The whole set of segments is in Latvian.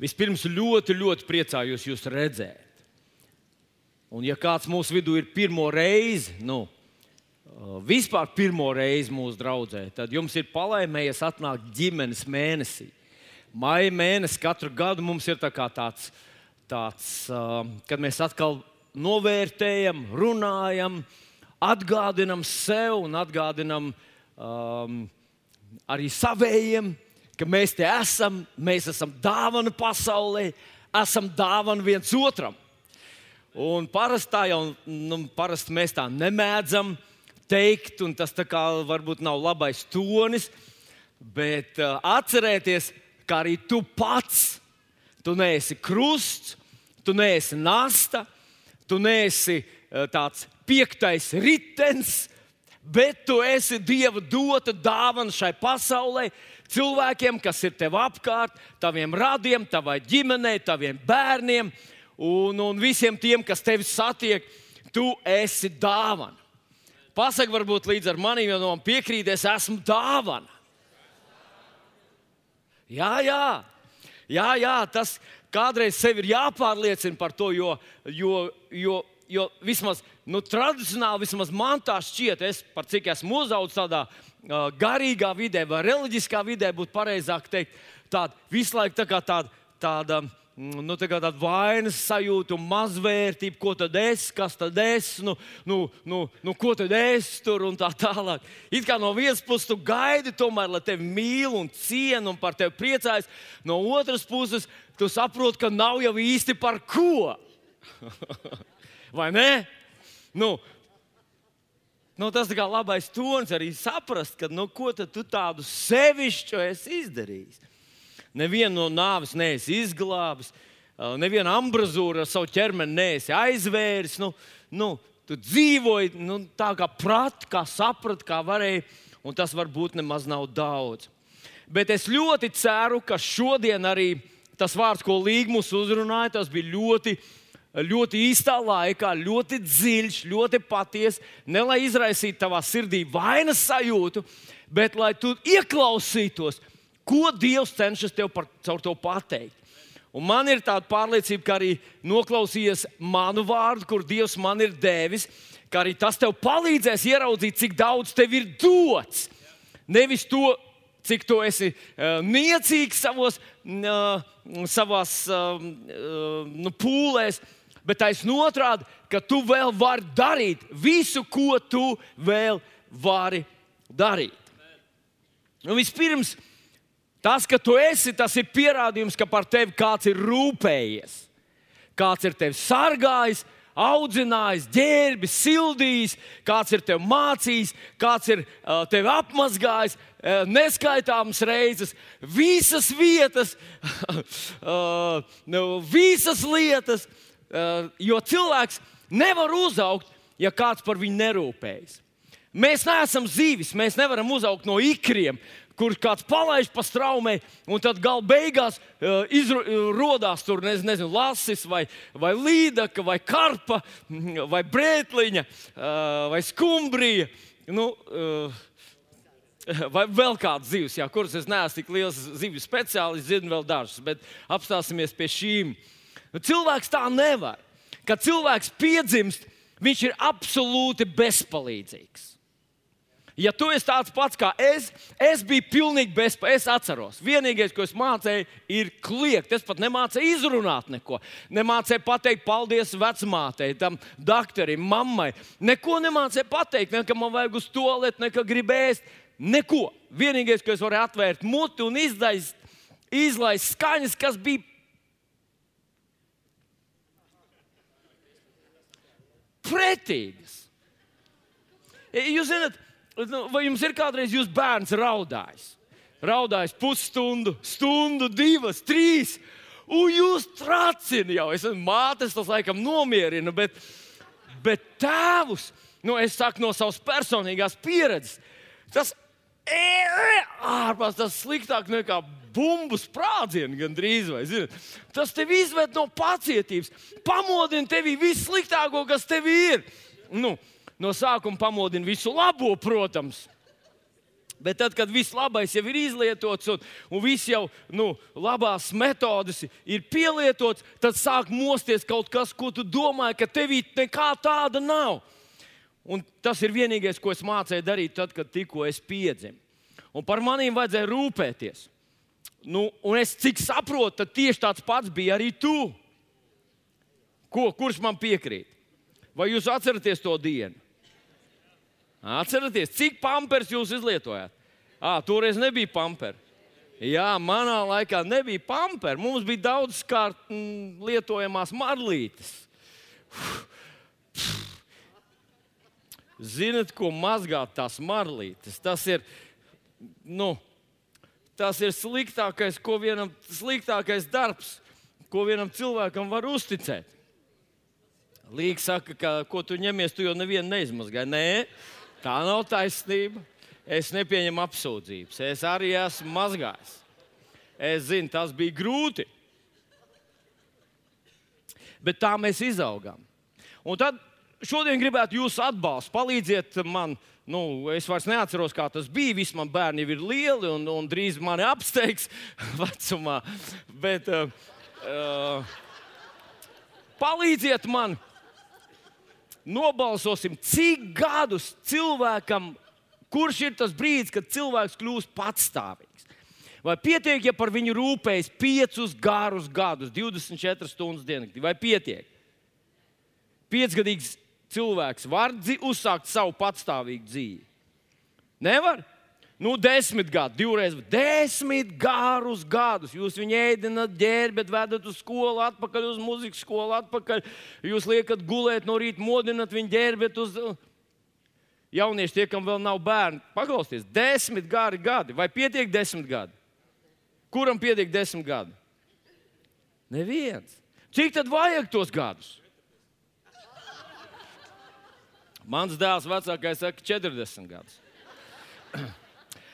Vispirms ļoti, ļoti priecājos jūs redzēt. Un, ja kāds mūsu vidū ir pirmo reizi, nu, vispār pirmo reizi mūsu draudzē, tad jums ir palaimējies atnākt ģimenes mēnesī. Maija mēnesis katru gadu mums ir tā tāds, tāds kad mēs atkal novērtējam, runājam, atgādinam sev un atgādinam um, arī savējiem, ka mēs te esam, mēs esam dāvana pasaulē, esam dāvana viens otram. Un parasti tā jau nu, parasti mēs tā nemēdzam teikt, un tas varbūt nav labais tonis, bet uh, atcerieties, ka arī tu pats, tu neesi krusts, tu neesi nasta, tu neesi uh, tāds piektais ritenis, bet tu esi Dieva dota dāvana šai pasaulē, cilvēkiem, kas ir tev apkārt, taviem radiem, tavai ģimenei, taviem bērniem un, un visiem tiem, kas tevi satiek. Tu esi dāvana. Pasaka, varbūt līdz ar maniem jau no piekrīt, es esmu dāvana. Jā, jā, jā, jā tas kādreiz sev ir jāpārliecina par to, jo, jo, jo, jo vismaz nu, tradicionāli, vismaz man tā šķiet, es par cik esmu uzaugusi tādā veidā garīgā vidē vai reliģiskā vidē būtu pareizāk teikt, tāda visu laiku tā kā tāda. tāda Nu, tā tāda vainas sajūta, mazvērtība, ko tad es, kas tad es, nu, nu, nu, nu, ko tad es tur un tā tālāk. It kā no vienas puses tu gaidi, tomēr, lai tevi mīl un cienu un par tevi priecājas, no otras puses tu saproti, ka nav jau īsti par ko. Vai ne? Nu, Nu, tas ir labais tonis arī saprast, ka, nu, ko tu tādu sevišķu esi izdarījis. Nevienu no nāves neesi izglābis, nevienu ambrazūru ar savu ķermeni neesi aizvēris. Nu, nu, tu dzīvoji nu, tā, kā prati, kā saprati, kā varēji, un tas varbūt nemaz nav daudz. Bet es ļoti ceru, ka šodien arī tas vārds, ko Līga mums uzrunāja, tas bija ļoti ļoti īstā laikā, ļoti dziļš, ļoti patiess. Ne lai izraisītu tavā sirdī vainas sajūtu, bet lai tu ieklausītos, ko Dievs cenšas tev par, caur to pateikt. Un man ir tāda pārliecība, ka arī noklausījies manu vārdu, kur Dievs man ir devis, ka arī tas tev palīdzēs ieraudzīt, cik daudz tev ir dots. Nevis to, cik tu esi uh, niecīgs savos, uh, savās uh, nu, pūlēs, bet taisnība otrādi, ka tu vēl vari darīt visu, ko tu vēl vari darīt. Un vispirms, tas, ka tu esi, tas ir pierādījums, ka par tevi kāds ir rūpējies, kāds ir tevi sargājis. Audzinājis, ģērbis, sildījis, kāds ir tevi mācījis, kāds ir uh, tevi apmazgājis, neskaitāmas reizes, visas vietas, uh, nu, visas lietas, jo cilvēks nevar uzaugt, ja kāds par viņu nerūpējas. Mēs neesam zīvis, mēs nevaram uzaugt no ikriem, kur kāds palaiž pa straumē, un tad gala beigās uh, izrodās tur nez, nezinu, lasis, vai, vai līdaka, vai karpa, vai brētliņa, uh, vai skumbrija. Nu, uh, Vai vēl kāds zivs, jā, kuras es neesmu tik liels zivju speciālists, zinu vēl dažus, bet apstāsimies pie šīm. Uh, Nu, cilvēks tā nevar. Kad cilvēks piedzimst, viņš ir absolūti bezpalīdzīgs. Ja tu esi tāds pats kā es, es biju pilnīgi bezpalīdzīgs. Es atceros, vienīgais, ko es mācīju, ir kliegt. Es pat nemācīju izrunāt neko. Nemācīju pateikt paldies vecmātei, tam doktoram, mammai. Neko nemācīju pateikt, ne, ka man vajag uz to lietu, ne ka gribēs. Neko. Vienīgais, ko es varēju atvērt muti un izdaist, izlaist skaņas, kas bija pretīgas. Jūs zināt, nu, vai jums ir kādreiz jūsu bērns raudājis? Raudājis pusstundu, stundu, divas, trīs. Un jūs tracināt jau, es esmu mātes, tas laikam nomierina, bet, bet tēvus, nu, es saku no savas personīgās pieredzes, tas ārpus tas sliktāk nekā bumbu sprādzienu gandrīz. Vai, zini? tas tev izved no pacietības, pamodina tevi vissliktāko, kas tev ir. Nu, no sākuma pamodina visu labo, protams. Bet tad, kad viss labais jau ir izlietots un, un viss jau nu, labās metodes ir pielietots, tad sāk mosties kaut kas, ko tu domāji, ka tevī nekā tāda nav. Un tas ir vienīgais, ko es mācīju darīt, tad, kad tikko es piedzimu. Un par maniem vajadzēja rūpēties. Nu, un es cik saprotu, tad tieši tāds pats bija arī tu. Ko, kurš man piekrīt? Vai jūs atceraties to dienu? Atcerieties, cik pampers jūs izlietojāt? À, toreiz nebija pamperi. Jā, manā laikā nebija pamperi. Mums bija daudz kārt mm, lietojamās marlītes. Ziniet, ko mazgāt tās marlītes? Tas ir, nu, tas ir sliktākais, ko vienam, sliktākais darbs, ko vienam cilvēkam var uzticēt. Līga saka, ka ko tu ņemies, tu jau nevienu neizmazgāji. Nē, tā nav taisnība. Es nepieņemu apsūdzības. Es arī esmu mazgājis. Es zinu, tas bija grūti. Bet tā mēs izaugām. Un tad šodien gribētu jūsu atbalstu. Palīdziet man. Nu, es vairs neatceros, kā tas bija. Visi man bērni ir lieli un, un drīz mani apsteigs vecumā. Bet, uh, uh, palīdziet man! nobalsosim, cik gadus cilvēkam, kurš ir tas brīdis, kad cilvēks kļūst patstāvīgs. Vai pietiek, ja par viņu rūpējas piecus garus gadus, 24 stundas dienā, vai pietiek? Piecgadīgs cilvēks var uzsākt savu patstāvīgu dzīvi. Nevar. Nu, desmit gadi, divreiz, desmit garus gadus. Jūs viņu ēdināt, ģērbat, vedat uz skolu, atpakaļ uz muzikas skolu, atpakaļ. Jūs liekat gulēt no rīta, modināt viņu, ģērbat uz. Jaunieši, tie, kam vēl nav bērni, paklausieties, desmit gari gadi. Vai pietiek desmit gadi? Kuram pietiek desmit gadi? Neviens. Cik tad vajag tos gadus? Mans dēls vecākais saka 40 gadus.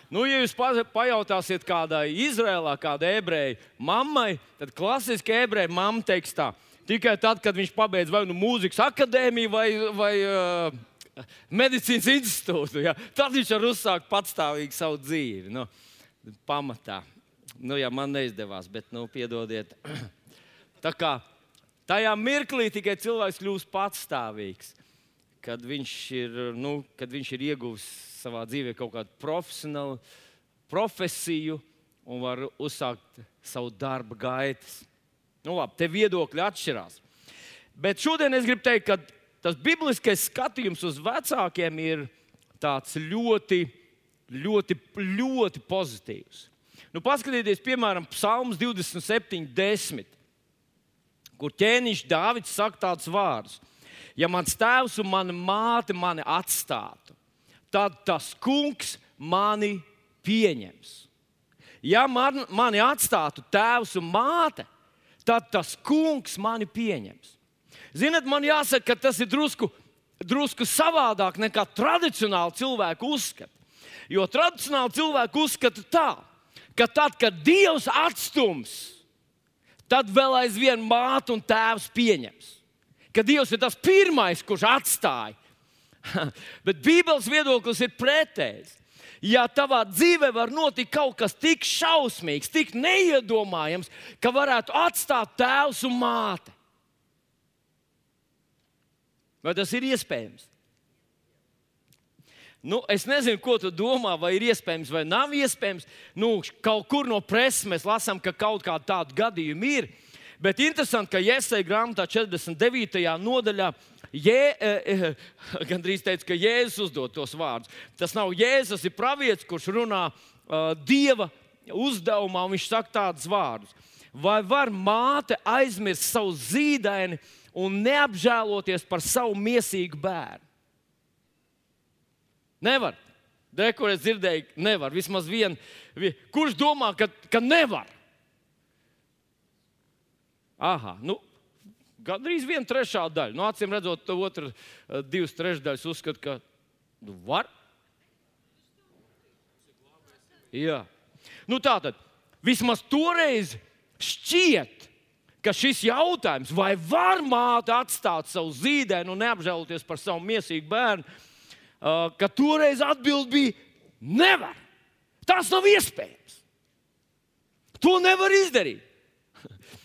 Nu, ja jūs pajautāsiet kādai Izrēlā, kādai ebreju mammai, tad klasiski ebreju mamma teiks tā. Tikai tad, kad viņš pabeidz vai nu mūzikas akadēmiju vai, vai uh, medicīnas institūtu, ja, tad viņš var uzsākt patstāvīgi savu dzīvi. Nu, pamatā. Nu, ja man neizdevās, bet nu, piedodiet. Tā kā tajā mirklī tikai cilvēks kļūst patstāvīgs kad viņš ir, nu, kad viņš ir ieguvis savā dzīvē kaut kādu profesionālu profesiju un var uzsākt savu darba gaitas. Nu, labi, te viedokļi atšķirās. Bet šodien es gribu teikt, ka tas bibliskais skatījums uz vecākiem ir ļoti, ļoti, ļoti pozitīvs. Nu, paskatieties, piemēram, Psalms 27, 10, kur ķēniņš Dārvids saka tādus vārdus ja mans tēvs un mana māte mani atstātu, tad tas kungs mani pieņems. Ja man, mani atstātu tēvs un māte, tad tas kungs mani pieņems. Ziniet, man jāsaka, ka tas ir drusku, drusku savādāk nekā tradicionāli cilvēku uzskata. Jo tradicionāli cilvēku uzskata tā, ka tad, kad Dievs atstums, tad vēl aizvien māte un tēvs pieņems ka Dievs ir tas pirmais, kurš atstāja. Bet Bībeles viedoklis ir pretējs. Ja tavā dzīvē var notikt kaut kas tik šausmīgs, tik neiedomājams, ka varētu atstāt tēvs un māte, vai tas ir iespējams? Nu, es nezinu, ko tu domā, vai ir iespējams vai nav iespējams. Nu, kaut kur no preses mēs lasām, ka kaut kāda tāda gadījuma ir. Bet interesanti, ka Jēzus grāmatā 49. nodaļā Jē, eh, eh, gandrīz teica, ka Jēzus uzdod tos vārdus. Tas nav Jēzus, tas ir pravietis, kurš runā uh, Dieva uzdevumā, un viņš saka tādus vārdus. Vai var māte aizmirst savu zīdaini un neapžēloties par savu mīsīgu bērnu? Nevar. Dekur es dzirdēju, nevar. Vismaz vienu. Kurš domā, ka, ka nevar? Aha, nu, gandrīz viena trešā daļa. Nu, acīm redzot, otra eh, divas trešdaļas uzskata, ka nu, var. Jā. Nu, tā tad vismaz toreiz šķiet, ka šis jautājums, vai var māte atstāt savu zīdēnu un neapžēloties par savu mīsīgu bērnu, eh, ka toreiz atbild bija nevar. Tas nav iespējams. To nevar izdarīt.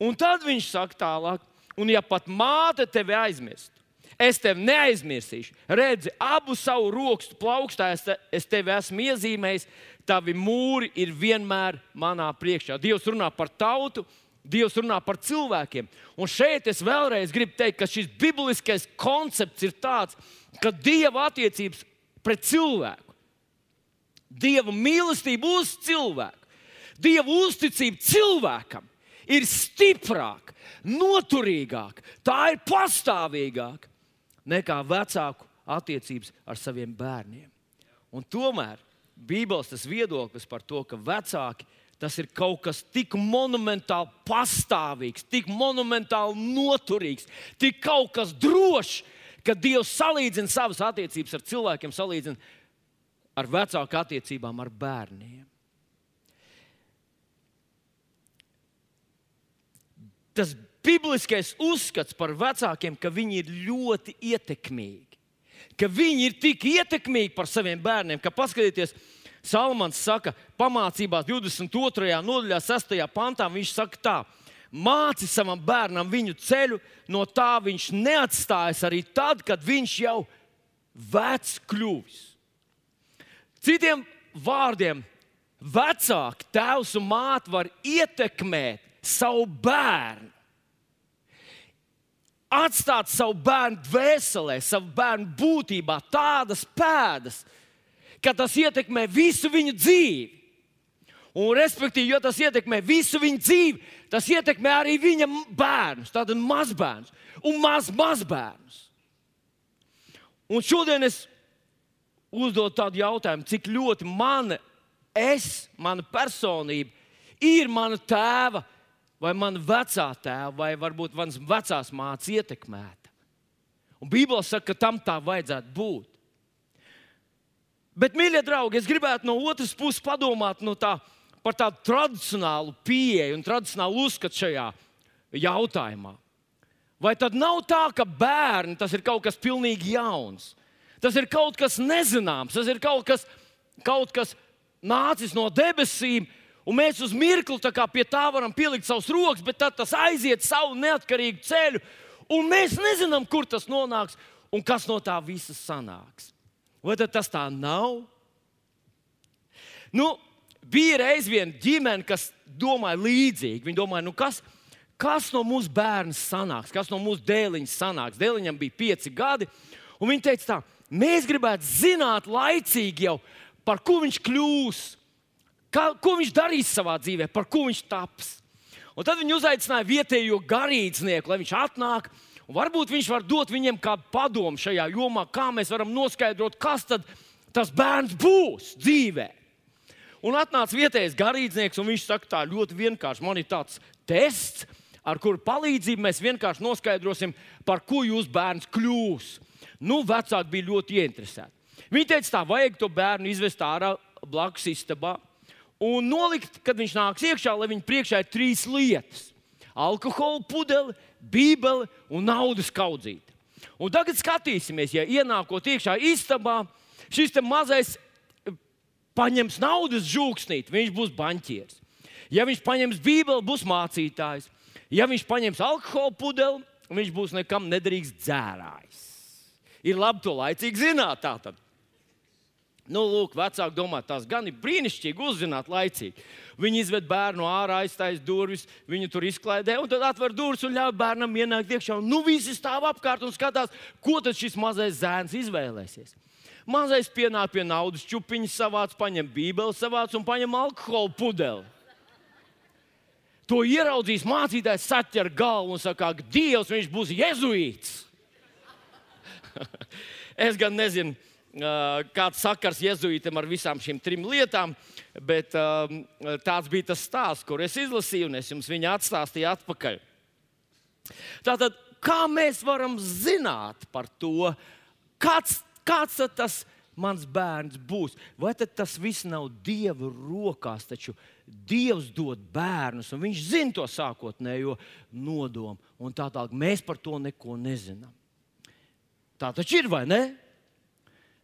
Un tad viņš saka tālāk, un ja pat māte tevi aizmirst, es tevi neaizmirsīšu. Redzi, abu savu rokstu plaukstā es, te, es tevi esmu iezīmējis, tavi mūri ir vienmēr manā priekšā. Dievs runā par tautu, Dievs runā par cilvēkiem. Un šeit es vēlreiz gribu teikt, ka šis bibliskais koncepts ir tāds, ka Dieva attiecības pret cilvēku, Dieva mīlestība uz cilvēku, Dieva uzticība cilvēkam ir stiprāka, noturīgāka, tā ir pastāvīgāka nekā vecāku attiecības ar saviem bērniem. Un tomēr Bībeles viedoklis par to, ka vecāki tas ir kaut kas tik monumentāli pastāvīgs, tik monumentāli noturīgs, tik kaut kas drošs, ka Dievs salīdzina savas attiecības ar cilvēkiem, salīdzina ar vecāku attiecībām ar bērniem. Tas bibliskais uzskats par vecākiem, ka viņi ir ļoti ietekmīgi. Ka viņi ir tik ietekmīgi par saviem bērniem, ka paskatieties, Salmans saka, pamācībās 22. nodaļā, 6. pantā, viņš saka tā. Māci savam bērnam viņu ceļu, no tā viņš neatstājas arī tad, kad viņš jau vecs kļuvis. Citiem vārdiem, vecāki, tēvs un māte var ietekmēt savu bērnu atstāt savu bērnu dvēselē, savu bērnu būtībā tādas pēdas, ka tas ietekmē visu viņu dzīvi. Un, respektīvi, jo tas ietekmē visu viņa dzīvi, tas ietekmē arī viņa bērnus, tātad mazbērnus un maz, mazbērnus. Un šodien es uzdodu tādu jautājumu, cik ļoti mana, es, mana personība ir mana tēva vai mana vecā tēva, vai varbūt manas vecās mātes ietekmēta. Un Bībelē saka, ka tam tā vajadzētu būt. Bet, mīļie draugi, es gribētu no otras puses padomāt no tā, par tādu tradicionālu pieeju un tradicionālu uzskatu šajā jautājumā. Vai tad nav tā, ka bērni tas ir kaut kas pilnīgi jauns? Tas ir kaut kas nezināms, tas ir kaut kas, kaut kas nācis no debesīm, Un mēs uz mirkli pie tā varam pielikt savus rokas, bet tad tas aiziet savu neatkarīgu ceļu. Un mēs nezinām, kur tas nonāks un kas no tā visa sanāks. Vai tas tā nav? Nu, bija reiz viena ģimene, kas domāja līdzīgi. Viņi domāja, nu kas, kas no mūsu bērna sanāks, kas no mūsu dēliņa sanāks. Dēliņam bija pieci gadi, un viņi teica, tā, mēs gribētu zināt laicīgi jau, par ko viņš kļūs Kā, ko viņš darīs savā dzīvē, par ko viņš taps. Un tad viņi uzaicināja vietējo garīdznieku, lai viņš atnāk. Varbūt viņš var dot viņiem kādu padomu šajā jomā, kā mēs varam noskaidrot, kas tas bērns būs dzīvē. Un atnāca vietējais garīdznieks, un viņš saka, tā ļoti vienkārši. Man ir tāds tests, ar kuru palīdzību mēs vienkārši noskaidrosim, par ko jūsu bērns kļūs. Nu, vecāki bija ļoti ieinteresēti. Viņi teica, tā vajag to bērnu izvest ārā blakus istabā un nolikt, kad viņš nāks iekšā, lai viņa priekšā ir trīs lietas - alkohola pudele, bībele un naudas kaudzīte. Un tagad skatīsimies, ja ienākot iekšā istabā, šis mazais eh, paņems naudas žūksnīt, viņš būs banķieris. Ja viņš paņems bībeli, būs mācītājs. Ja viņš paņems alkohola pudeli, viņš būs nekam nederīgs dzērājs. Ir labi to laicīgi zināt. Tātad. Nu, lūk, vecāki domā, tas gan ir brīnišķīgi uzzināt laicīgi. Viņi izved bērnu ārā, aiztaisa durvis, viņu tur izklaidē, un tad atver durvis un ļauj bērnam ienākt iekšā. Nu, visi stāv apkārt un skatās, ko tad šis mazais zēns izvēlēsies. Mazais pienāk pie naudas čupiņas, savāc, paņem bībeli, savāc un paņem alkohola pudeli. To ieraudzīs mācītājs, saķer galvu un saka, ka Dievs viņš būs jezuīts. es gan nezinu kāds sakars jēzuītam ar visām šīm trim lietām, bet tāds bija tas stāsts, kur es izlasīju, un es jums viņu atstāstīju atpakaļ. Tātad, kā mēs varam zināt par to, kāds, kāds tas mans bērns būs? Vai tas viss nav Dieva rokās, taču Dievs dod bērnus, un Viņš zina to sākotnējo nodomu, un tā tālāk mēs par to neko nezinām. Tā taču ir, vai ne?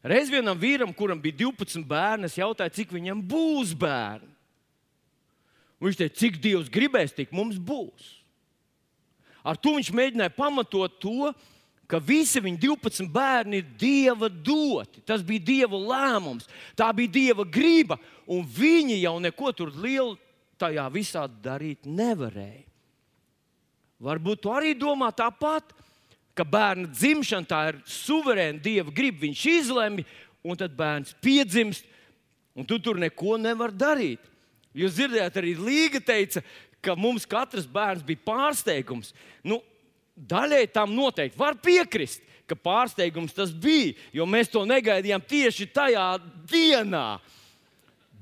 Reiz vienam vīram, kuram bija 12 bērni, es jautāju, cik viņam būs bērni. Viņš teica, cik Dievs gribēs, tik mums būs. Ar to viņš mēģināja pamatot to, ka visi viņa 12 bērni ir Dieva doti. Tas bija Dieva lēmums, tā bija Dieva griba, un viņi jau neko tur lielu tajā visā darīt nevarēja. Varbūt tu arī domā tāpat, ka bērna dzimšana tā ir suverēna Dieva griba. Viņš izlemj, un tad bērns piedzimst, un tu tur neko nevar darīt. Jūs dzirdējāt, arī Līga teica, ka mums katrs bērns bija pārsteigums. Nu, daļai tam noteikti var piekrist, ka pārsteigums tas bija, jo mēs to negaidījām tieši tajā dienā.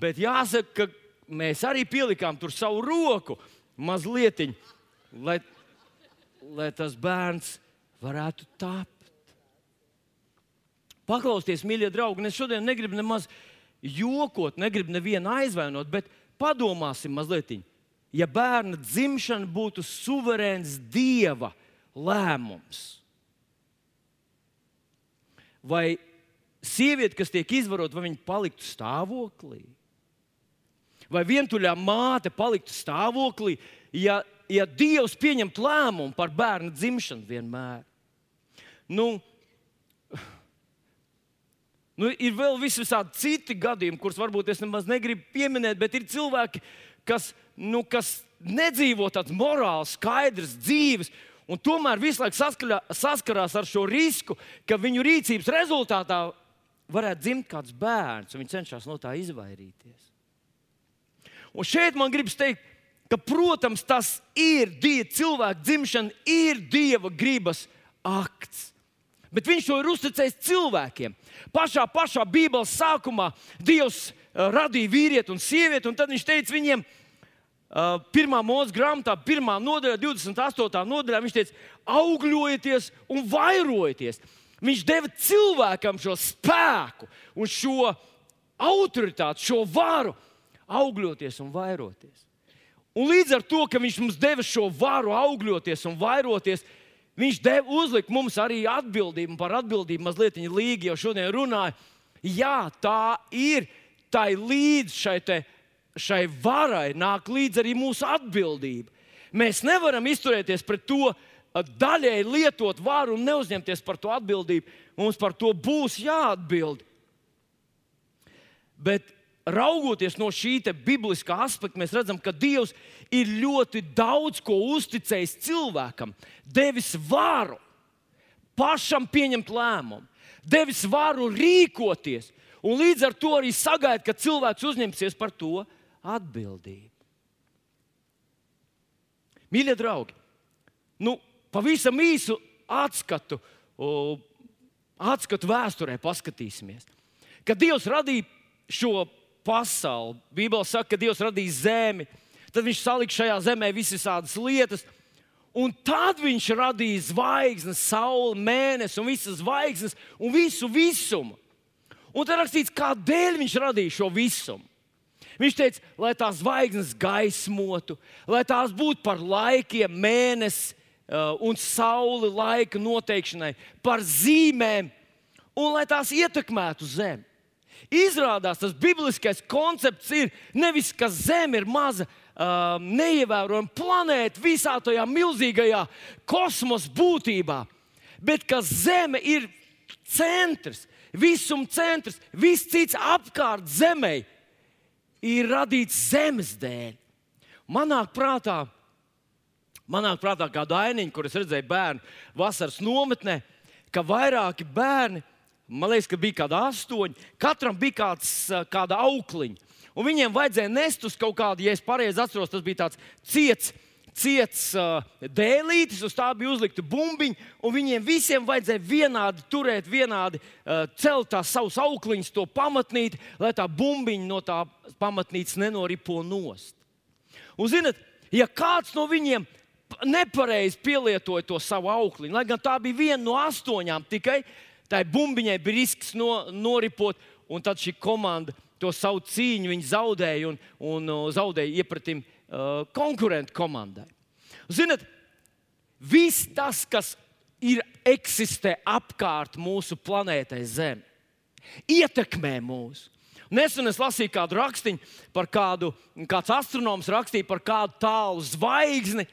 Bet jāsaka, ka mēs arī pielikām tur savu roku mazliet, lai, lai tas bērns varētu tapt. Paklausieties, mīļie draugi, es šodien negribu nemaz jokot, negribu nevienu aizvainot, bet padomāsim mazliet. Ja bērna dzimšana būtu suverēns dieva lēmums, vai sieviete, kas tiek izvarota, vai viņa paliktu stāvoklī, vai vientuļā māte paliktu stāvoklī, ja ja Dievs pieņemtu lēmumu par bērnu dzimšanu vienmēr. Nu, nu, ir vēl visādi citi gadījumi, kurus varbūt es nemaz negribu pieminēt, bet ir cilvēki, kas, nu, kas nedzīvo tādas morāli skaidras dzīves. Un tomēr visu laiku saskarā, saskarās ar šo risku, ka viņu rīcības rezultātā varētu dzimt kāds bērns, un viņi cenšas no tā izvairīties. Un šeit man gribas teikt, ka, protams, tas ir die, cilvēka dzimšana, ir Dieva gribas akts. Bet viņš to ir uzticējis cilvēkiem. Pašā, pašā Bībeles sākumā Dievs uh, radīja vīrieti un sievieti, un tad viņš teica viņiem, uh, pirmā mūža grāmatā, pirmā nodaļā, 28. nodaļā, viņš teica, augļojieties un vairojieties. Viņš deva cilvēkam šo spēku un šo autoritāti, šo varu augļoties un vairoties. Un līdz ar to, ka viņš mums deva šo varu augļoties un vairoties, viņš deva uzlikt mums arī atbildību par atbildību. Mazliet viņa līga jau šodien runāja. Jā, tā ir. Tā ir līdz šai, te, šai varai nāk līdz arī mūsu atbildība. Mēs nevaram izturēties pret to daļēji lietot varu un neuzņemties par to atbildību. Mums par to būs jāatbild. Bet raugoties no šī bibliskā aspekta, mēs redzam, ka Dievs ir ļoti daudz ko uzticējis cilvēkam, devis varu pašam pieņemt lēmumu, devis varu rīkoties, un līdz ar to arī sagaida, ka cilvēks uzņemsies par to atbildību. Mīļie draugi, nu, pavisam īsu atskatu, atskatu vēsturē paskatīsimies. Kad Dievs radīja šo pasauli. Bībelē saka, ka Dievs radīja zemi, tad viņš salika šajā zemē visas lietas. Un tad viņš radīja zvaigznes, sauli, mēnesi un visas zvaigznes un visu visumu. Un tad rakstīts, kādēļ viņš radīja šo visumu. Viņš teica, lai tās zvaigznes gaismotu, lai tās būtu par laikiem, mēnesi uh, un sauli laika noteikšanai, par zīmēm, un lai tās ietekmētu zemi. Izrādās tas bibliskais koncepts ir nevis, ka Zeme ir maza, uh, neievērojama planēta visā tajā milzīgajā kosmosa būtībā, bet ka Zeme ir centrs, visuma centrs, viss cits apkārt Zemē ir radīts Zemes dēļ. Manāk prātā, manāk prātā kāda ainiņa, kur es redzēju bērnu vasaras nometnē, ka vairāki bērni Man liekas, ka bija kādi astoņi. Katram bija kāds, kāda aukliņa. Un viņiem vajadzēja nest uz kaut kādu, ja es pareizi atceros, tas bija tāds ciets, ciets uh, dēlītis, uz tā bija uzlikta bumbiņa, un viņiem visiem vajadzēja vienādi turēt, vienādi uh, celt tās savus aukliņus, to pamatnīti, lai tā bumbiņa no tā pamatnītes nenoripo nost. Un, zinat, ja kāds no viņiem nepareizi pielietoja to savu aukliņu, lai gan tā bija viena no astoņām tikai, tai bumbiņai bija risks no, noripot, un tad šī komanda to savu cīņu zaudēja un, un uh, zaudēja iepratim uh, konkurentu komandai. Ziniet, viss tas, kas ir eksistē apkārt mūsu planētai Zeme, ietekmē mūs. Nesen es lasīju kādu rakstīnu par kādu, kāds astronoms rakstīja par kādu tālu zvaigzni,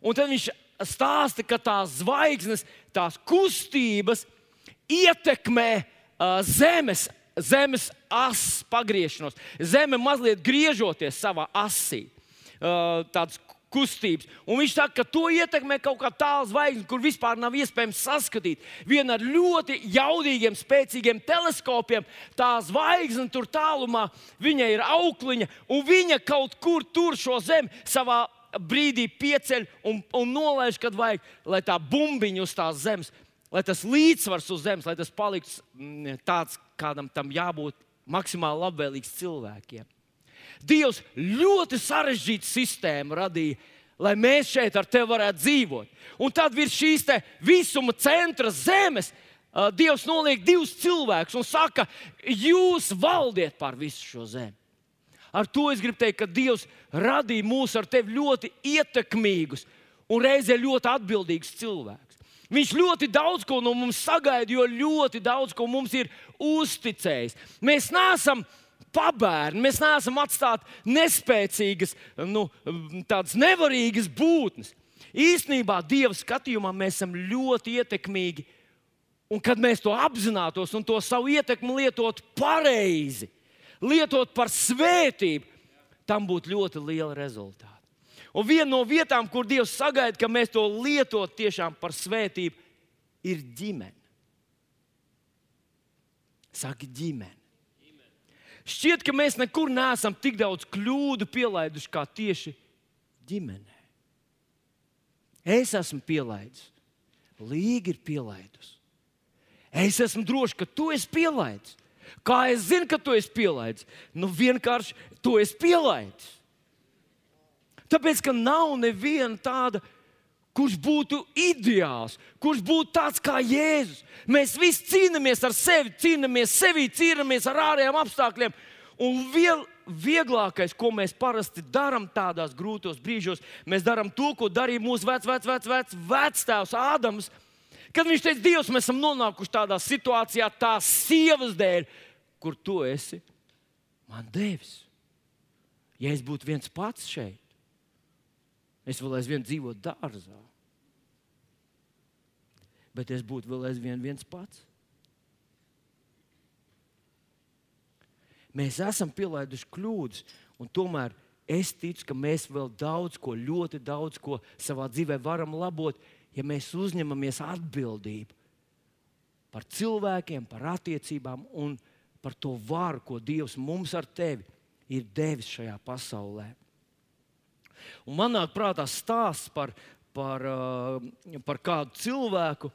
un tad viņš stāsta, ka tās zvaigznes, tās kustības ietekmē uh, Zemes, zemes asas pagriešanos. Zeme mazliet griežoties savā asī. Uh, tāds kustības. Un viņš saka, ka to ietekmē kaut kā tāla zvaigzne, kur vispār nav iespējams saskatīt. Viena ar ļoti jaudīgiem, spēcīgiem teleskopiem, tā zvaigzne tur tālumā, viņai ir aukliņa, un viņa kaut kur tur šo zemi savā brīdī pieceļ un, un nolaiž, kad vajag, lai tā bumbiņa uz tās zemes, lai tas līdzsvars uz zemes, lai tas paliktu mm, tāds, kādam tam jābūt maksimāli labvēlīgs cilvēkiem. Dievs ļoti sarežģītu sistēmu radīja, lai mēs šeit ar tevi varētu dzīvot. Un tad virs šīs visuma centra zemes Dievs noliek divus cilvēkus un saka, jūs valdiet pār visu šo zemi. Ar to es gribu teikt, ka Dievs radīja mūs ar tevi ļoti ietekmīgus un reizē ļoti atbildīgus cilvēkus. Viņš ļoti daudz ko no mums sagaida, jo ļoti daudz ko mums ir uzticējis. Mēs neesam pabērni. Mēs neesam atstāti nespēcīgas, nu, tādas nevarīgas būtnes. Īsnībā Dieva skatījumā mēs esam ļoti ietekmīgi. Un kad mēs to apzinātos un to savu ietekmi lietot pareizi, lietot par svētību, tam būtu ļoti liela rezultāta. Un viena no vietām, kur Dievs sagaida, ka mēs to lietot tiešām par svētību, ir ģimene. Saka, ģimene. Šķiet, ka mēs nekur neesam tik daudz kļūdu pielaiduši kā tieši ģimenē. Es esmu pielaidis, Līga ir pielaidus. Es esmu drošs, ka tu esi pielaidis. Kā es zinu, ka tu esi pielaidis? Nu, vienkārši tu esi pielaidis. Tāpēc, ka nav neviena tāda kurš būtu ideāls, kurš būtu tāds kā Jēzus. Mēs visi cīnāmies ar sevi, cīnāmies sevi, cīnāmies ar ārējiem apstākļiem. Un viel, vieglākais, ko mēs parasti darām tādos grūtos brīžos, mēs darām to, ko darīja mūsu vecais, vecais, vecais vectēvs Ādams. Kad viņš teica, Dievs, mēs esam nonākuši tādā situācijā, tās sievas dēļ, kur tu esi man devis. Ja es būtu viens pats šeit, Es vēl aizvien dzīvotu dārzā. Bet es būtu vēl aizvien viens pats. Mēs esam pielaiduši kļūdas, un tomēr es ticu, ka mēs vēl daudz ko, ļoti daudz ko savā dzīvē varam labot, ja mēs uzņemamies atbildību par cilvēkiem, par attiecībām un par to varu, ko Dievs mums ar tevi ir devis šajā pasaulē. Un man nāk prātā stāsts par, par, uh, par kādu cilvēku,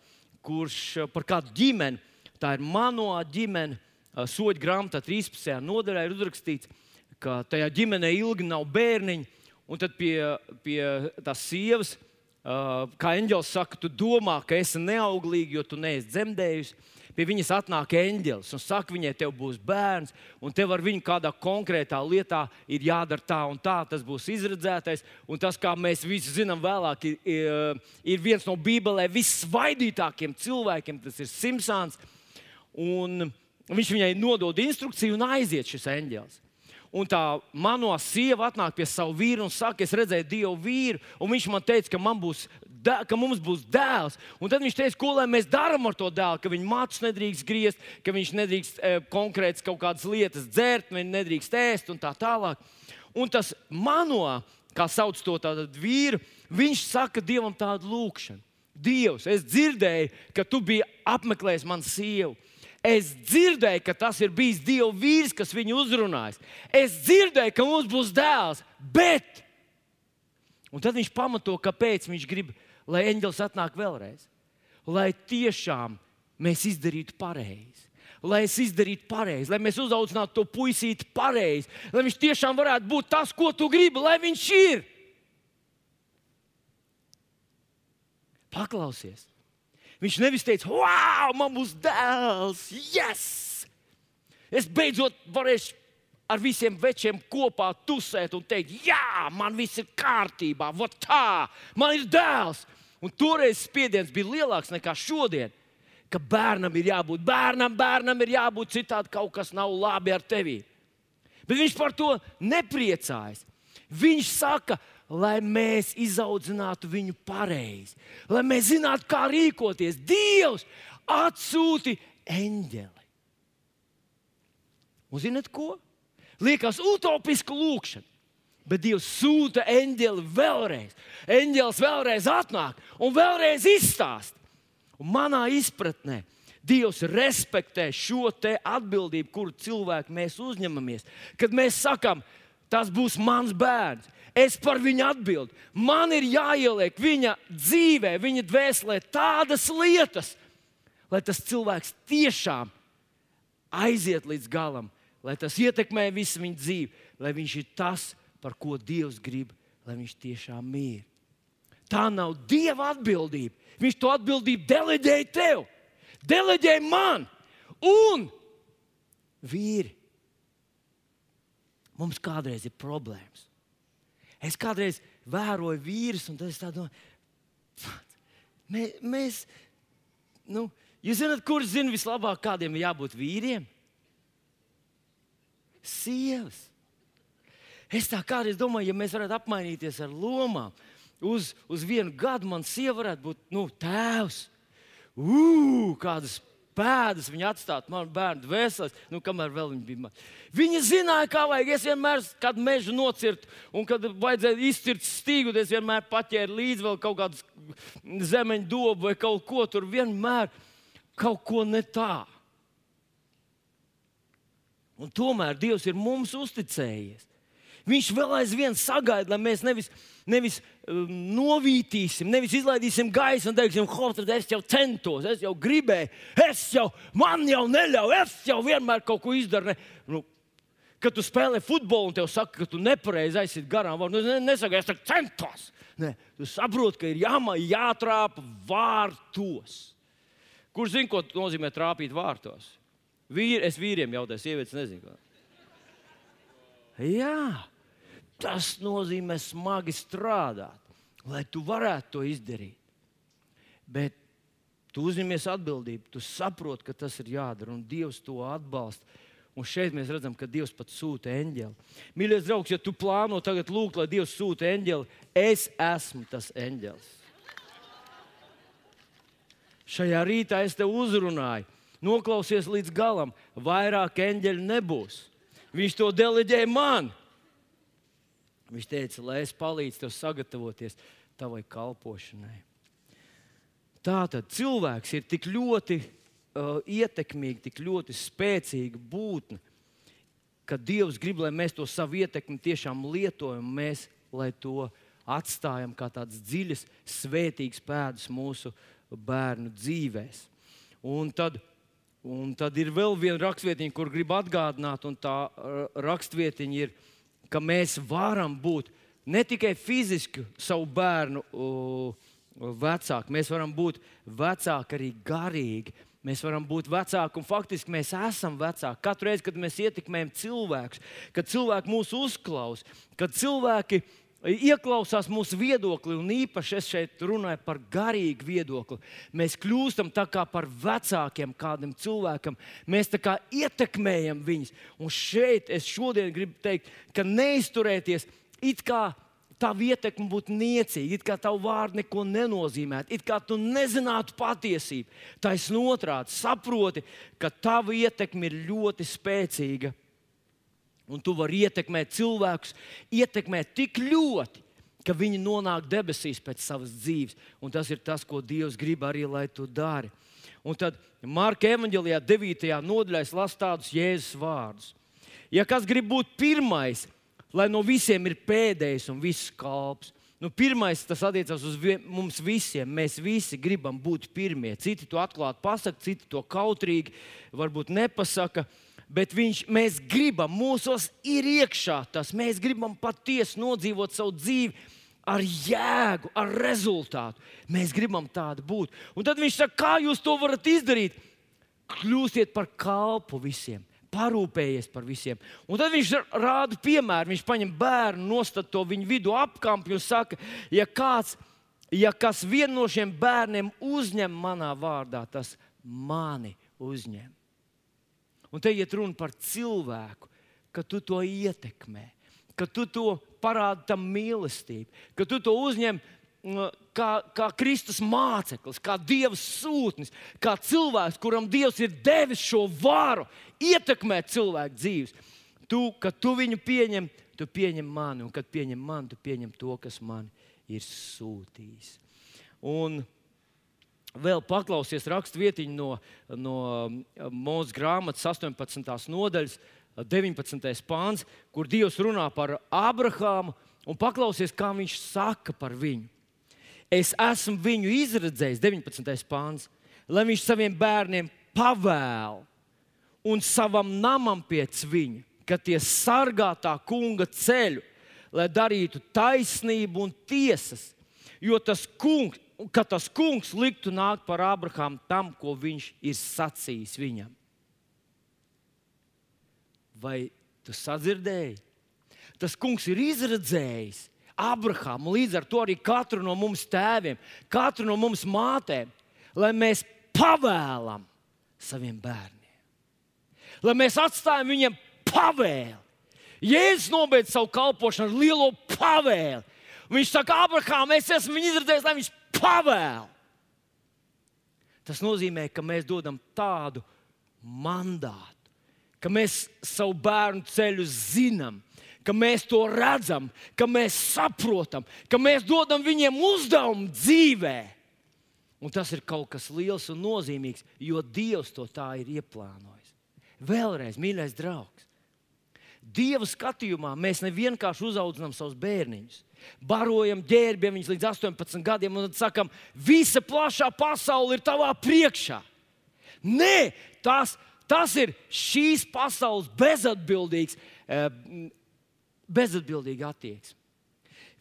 kurš uh, par kādu ģimeni, tā ir mano ģimene, uh, soļu grāmatā 13. nodaļā ir uzrakstīts, ka tajā ģimenē ilgi nav bērniņi, un tad pie, pie tās sievas, kā eņģēlis saka, tu domā, ka esi neauglīga, jo tu neesi dzemdējusi pie viņas atnāk eņģelis un saka, viņai tev būs bērns, un tev ar viņu kādā konkrētā lietā ir jādara tā un tā, tas būs izredzētais. Un tas, kā mēs visi zinām, vēlāk ir, ir viens no Bībelē vissvaidītākiem cilvēkiem, tas ir Simpsons. Un viņš viņai nodod instrukciju un aiziet šis eņģelis. Un tā mano sieva atnāk pie sava vīra un saka, es redzēju Dievu vīru, un viņš man teica, ka man būs dē, ka mums būs dēls. Un tad viņš teica, ko lai mēs darām ar to dēlu, ka viņa mācis nedrīkst griezt, ka viņš nedrīkst e, konkrēts kaut kādas lietas dzert, viņš nedrīkst ēst un tā tālāk. Un tas mano, kā sauc to vīru, viņš saka Dievam tādu lūkšanu. Dievs, es dzirdēju, ka tu biji apmeklējis manu sievu. Es dzirdēju, ka tas ir bijis Dieva vīrs, kas viņu uzrunājis. Es dzirdēju, ka mums būs dēls, bet. Un tad viņš pamato, kāpēc viņš grib lai eņģelis atnāk vēlreiz. Lai tiešām mēs izdarītu pareizi. Lai es izdarītu pareizi, lai mēs uzaudzinātu to puisīti pareizi, lai viņš tiešām varētu būt tas, ko tu gribi, lai viņš ir. Paklausies. Viņš nevis teica, wow, man būs dēls, yes! Es beidzot varēšu ar visiem večiem kopā tusēt un teikt, jā, man viss ir kārtībā, vot tā, man ir dēls. Un toreiz spiediens bija lielāks nekā šodien. ka bērnam ir jābūt, bērnam, bērnam ir jābūt citādi, kaut kas nav labi ar tevi. Bet viņš par to nepriecājas. Viņš saka, lai mēs izaudzinātu viņu pareizi, lai mēs zinātu, kā rīkoties. Dievs atsūti eņģeli. Un zinat ko? Liekas, utopiska lūkšana. Bet Dievs sūta eņģeli vēlreiz. Eņģelis vēlreiz atnāk un vēlreiz izstāsta. Un manā izpratnē Dievs respektē šo atbildību, kuru cilvēku mēs uzņemamies. Kad mēs sakām, tas būs mans bērns, es par viņu atbildu. Man ir jāieliek viņa dzīvē, viņa dvēselē tādas lietas, lai tas cilvēks tiešām aiziet līdz galam, lai tas ietekmē visu viņa dzīvi, lai viņš ir tas, par ko Dievs grib, lai viņš tiešām ir. Tā nav Dieva atbildība. Viņš to atbildību deleģēja tev, deleģēja man un vīri. Mums kādreiz ir problēmas. Es kādreiz vēroju vīrus, un tas domāju, mēs, mēs nu, jūs zināt, kurš zina vislabāk, kādiem ir jābūt vīriem? Sievas. Es tā kādreiz domāju, ja mēs varētu apmainīties ar lomām, uz, uz vienu gadu man sieva varētu būt nu, tēvs. Ugh, kādas pēdas viņa atstātu man bērnu dvēseles, nu, kamēr vēl viņa bija maza. Viņa zināja, kā vajag. Es vienmēr kādu mežu nocirtu, un kad vajadzēja izcirst stīgu, es vienmēr paķēru līdzi vēl kaut kādu zemeņu dobu vai kaut ko tur. Vienmēr kaut ko ne tā. Un tomēr Dievs ir mums uzticējies. Viņš vēl aizvien sagaida, lai mēs nevis, nevis um, novītīsim, nevis izlaidīsim gaisu un teiksim, Hortard, es jau centos, es jau gribēju, es jau, man jau neļauj, es jau vienmēr kaut ko izdaru. Nu, kad tu spēlē futbolu un te saka, ka tu nepareizi aizsit garām, nu, nesaki, es centos. Ne, tu saproti, ka ir jāma, jātrāpa vārtos. Kurš zina, ko nozīmē trāpīt vārtos? Vīri, es vīriem jautāju, sievietes nezinu. Jā, Tas nozīmē smagi strādāt, lai tu varētu to izdarīt. Bet tu uzņemies atbildību, tu saproti, ka tas ir jādara, un Dievs to atbalsta. Un šeit mēs redzam, ka Dievs pat sūta eņģeli. Mīļais draugs, ja tu plāno tagad lūgt, lai Dievs sūta eņģeli, es esmu tas eņģelis. Šajā rītā es te uzrunāju, noklausies līdz galam, vairāk eņģeļu nebūs. Viņš to deleģēja man. Viņš teica, lai es palīdzu tev sagatavoties tavai kalpošanai. Tā tad cilvēks ir tik ļoti uh, ietekmīgs, tik ļoti spēcīga būtne, ka Dievs grib, lai mēs to savu ietekmi tiešām lietojam, mēs, to atstājam kā tādas dziļas, svētīgas pēdas mūsu bērnu dzīvēm. Un tad, un tad ir vēl viena rakstvietiņa, kur gribu atgādināt, un tā uh, rakstvietiņa ir ka mēs varam būt ne tikai fiziski savu bērnu vecāki, mēs varam būt vecāki arī garīgi. Mēs varam būt vecāki, un faktiski mēs esam vecāki. Katru reizi, kad mēs ietekmējam cilvēkus, kad cilvēki mūs uzklausa, kad cilvēki mūs ieklausās mūsu viedokli, un īpaši es šeit runāju par garīgu viedokli. Mēs kļūstam par vecākiem kādam cilvēkam, mēs ietekmējam viņus. Un šeit es šodien gribu teikt, ka neizturēties it kā tā ietekme būtu niecīga, it kā tavu vārdu neko nenozīmētu, it kā tu nezinātu patiesību. Taisn otrādi, saproti, ka tava ietekme ir ļoti spēcīga Un tu vari ietekmēt cilvēkus, ietekmēt tik ļoti, ka viņi nonāk debesīs pēc savas dzīves. Un tas ir tas, ko Dievs grib arī, lai tu dari. Un tad Marka evanģēlijā, 9. nodaļā, lasa tādus Jēzus vārdus. Ja kas grib būt pirmais, lai no visiem ir pēdējais un viss kalps, Nu, pirmais, tas attiecas uz vien, mums visiem. Mēs visi gribam būt pirmie. Citi to atklāti pasakā, citi to kautrīgi, varbūt nepasaka bet viņš, mēs gribam, mūsos ir iekšā tas. Mēs gribam patiesi nodzīvot savu dzīvi ar jēgu, ar rezultātu. Mēs gribam tādu būt. Un tad viņš saka, kā jūs to varat izdarīt? Kļūstiet par kalpu visiem. Parūpējies par visiem. Un tad viņš rāda piemēru. Viņš paņem bērnu, nostāda to viņu vidū apkampju un saka, ja kāds, ja kas vienu no šiem bērniem uzņem manā vārdā, tas mani uzņem. Un te iet runa par cilvēku, ka tu to ietekmē, ka tu to parādi tam mīlestību, ka tu to uzņem mm, kā, kā Kristus māceklis, kā Dieva sūtnis, kā cilvēks, kuram Dievs ir devis šo varu ietekmēt cilvēku dzīves. Tu, kad tu viņu pieņem, tu pieņem mani, un kad pieņem mani, tu pieņem to, kas man ir sūtījis. Un vēl paklausies raksturvietiņu no, no mūsu grāmatas 18. nodaļas, 19. pāns, kur Dievs runā par Abrahāmu un paklausies, kā viņš saka par viņu. Es esmu viņu izredzējis, 19. pāns, lai viņš saviem bērniem pavēl un savam namam pēc viņa, ka tie sargā tā kunga ceļu, lai darītu taisnību un tiesas, jo tas kungs, ka tas kungs liktu nākt par Abrahāmu tam, ko viņš ir sacījis viņam. Vai tu sadzirdēji? Tas kungs ir izredzējis Abrahāmu, līdz ar to arī katru no mums tēviem, katru no mums mātēm, lai mēs pavēlam saviem bērniem. Lai mēs atstājam viņiem pavēli. Jēzus nobeidz savu kalpošanu ar lielo pavēli. Viņš saka, Abrahām, es esmu izredzējis, lai viņš pavēl. Tas nozīmē, ka mēs dodam tādu mandātu ka mēs savu bērnu ceļu zinām, ka mēs to redzam, ka mēs saprotam, ka mēs dodam viņiem uzdevumu dzīvē. Un tas ir kaut kas liels un nozīmīgs, jo Dievs to tā ir ieplānojis. Vēlreiz, mīļais draugs, Dieva skatījumā mēs nevienkārši uzaudzinām savus bērniņus, barojam, ģērbjam viņus līdz 18 gadiem un sakam, visa plašā pasaule ir tavā priekšā. Nē, tas Tas ir šīs pasaules bezatbildīgs, eh, bezatbildīga attieksme.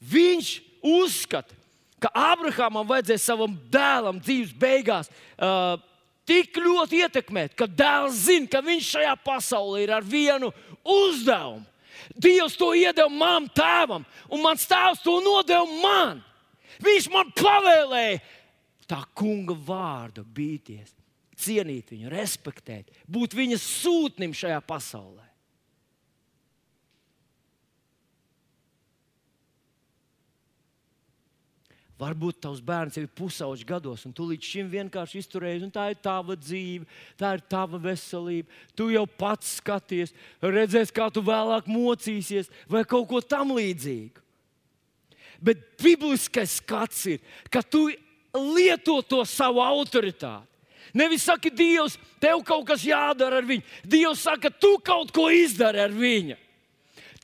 Viņš uzskata, ka Abrahamam vajadzēja savam dēlam dzīves beigās uh, tik ļoti ietekmēt, ka dēls zina, ka viņš šajā pasaulē ir ar vienu uzdevumu. Dievs to iedeva man, tēvam, un mans tēvs to nodeva man. Viņš man pavēlēja tā kunga vārdu bīties cienīt viņu, respektēt, būt viņa sūtnim šajā pasaulē. Varbūt tavs bērns jau ir pusauģis gados, un tu līdz šim vienkārši izturējies, un tā ir tava dzīve, tā ir tava veselība. Tu jau pats skaties, redzēsi, kā tu vēlāk mocīsies, vai kaut ko tam līdzīgu. Bet bibliskais skats ir, ka tu lieto to savu autoritāti. Nevis saka, Dievs, tev kaut kas jādara ar viņu. Dievs saka, tu kaut ko izdari ar viņu.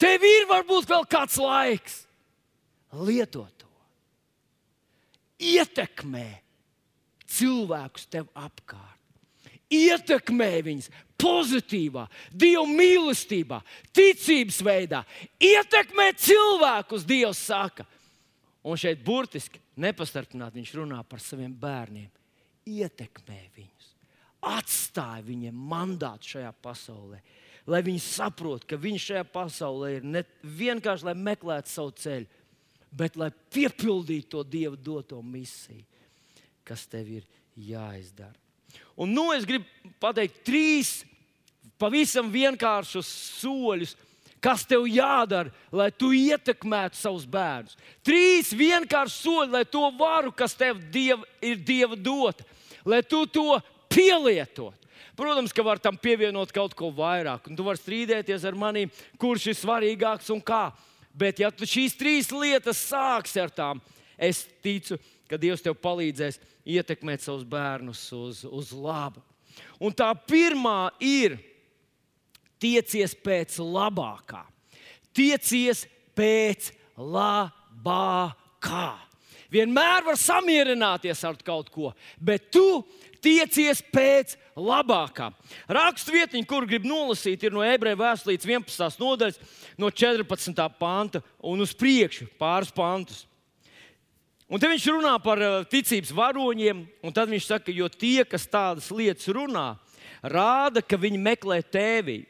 Tev ir varbūt vēl kāds laiks. Lieto to. Ietekmē cilvēkus tev apkārt. Ietekmē viņus pozitīvā, Dieva mīlestībā, ticības veidā. Ietekmē cilvēkus, Dievs saka. Un šeit burtiski nepastarpināti viņš runā par saviem bērniem ietekmē viņus, atstāja viņiem mandātu šajā pasaulē. Lai viņi saprotu, ka viņi šajā pasaulē ir ne vienkārši lai meklētu savu ceļu, bet lai piepildītu to Dieva doto misiju, kas tev ir jāizdara. Un nu es gribu pateikt trīs pavisam vienkāršus soļus, kas tev jādara, lai tu ietekmētu savus bērnus. Trīs vienkārši soļi, lai to varu, kas tev diev, ir Dieva dota, lai tu to pielietot. Protams, ka var tam pievienot kaut ko vairāk, un tu vari strīdēties ar mani, kurš ir svarīgāks un kā. Bet, ja tu šīs trīs lietas sāksi ar tām, es ticu, ka Dievs tev palīdzēs ietekmēt savus bērnus uz, uz labu. Un tā pirmā ir tiecies pēc labākā. Tiecies pēc labākā. Vienmēr var samierināties ar kaut ko, bet tu tiecies pēc labākā. Raksturvietiņa, kur grib nolasīt, ir no ebreju vēstures 11. nodaļas, no 14. panta un uz priekšu pāris pantus. Un te viņš runā par uh, ticības varoņiem, un tad viņš saka, jo tie, kas tādas lietas runā, rāda, ka viņi meklē tēvī.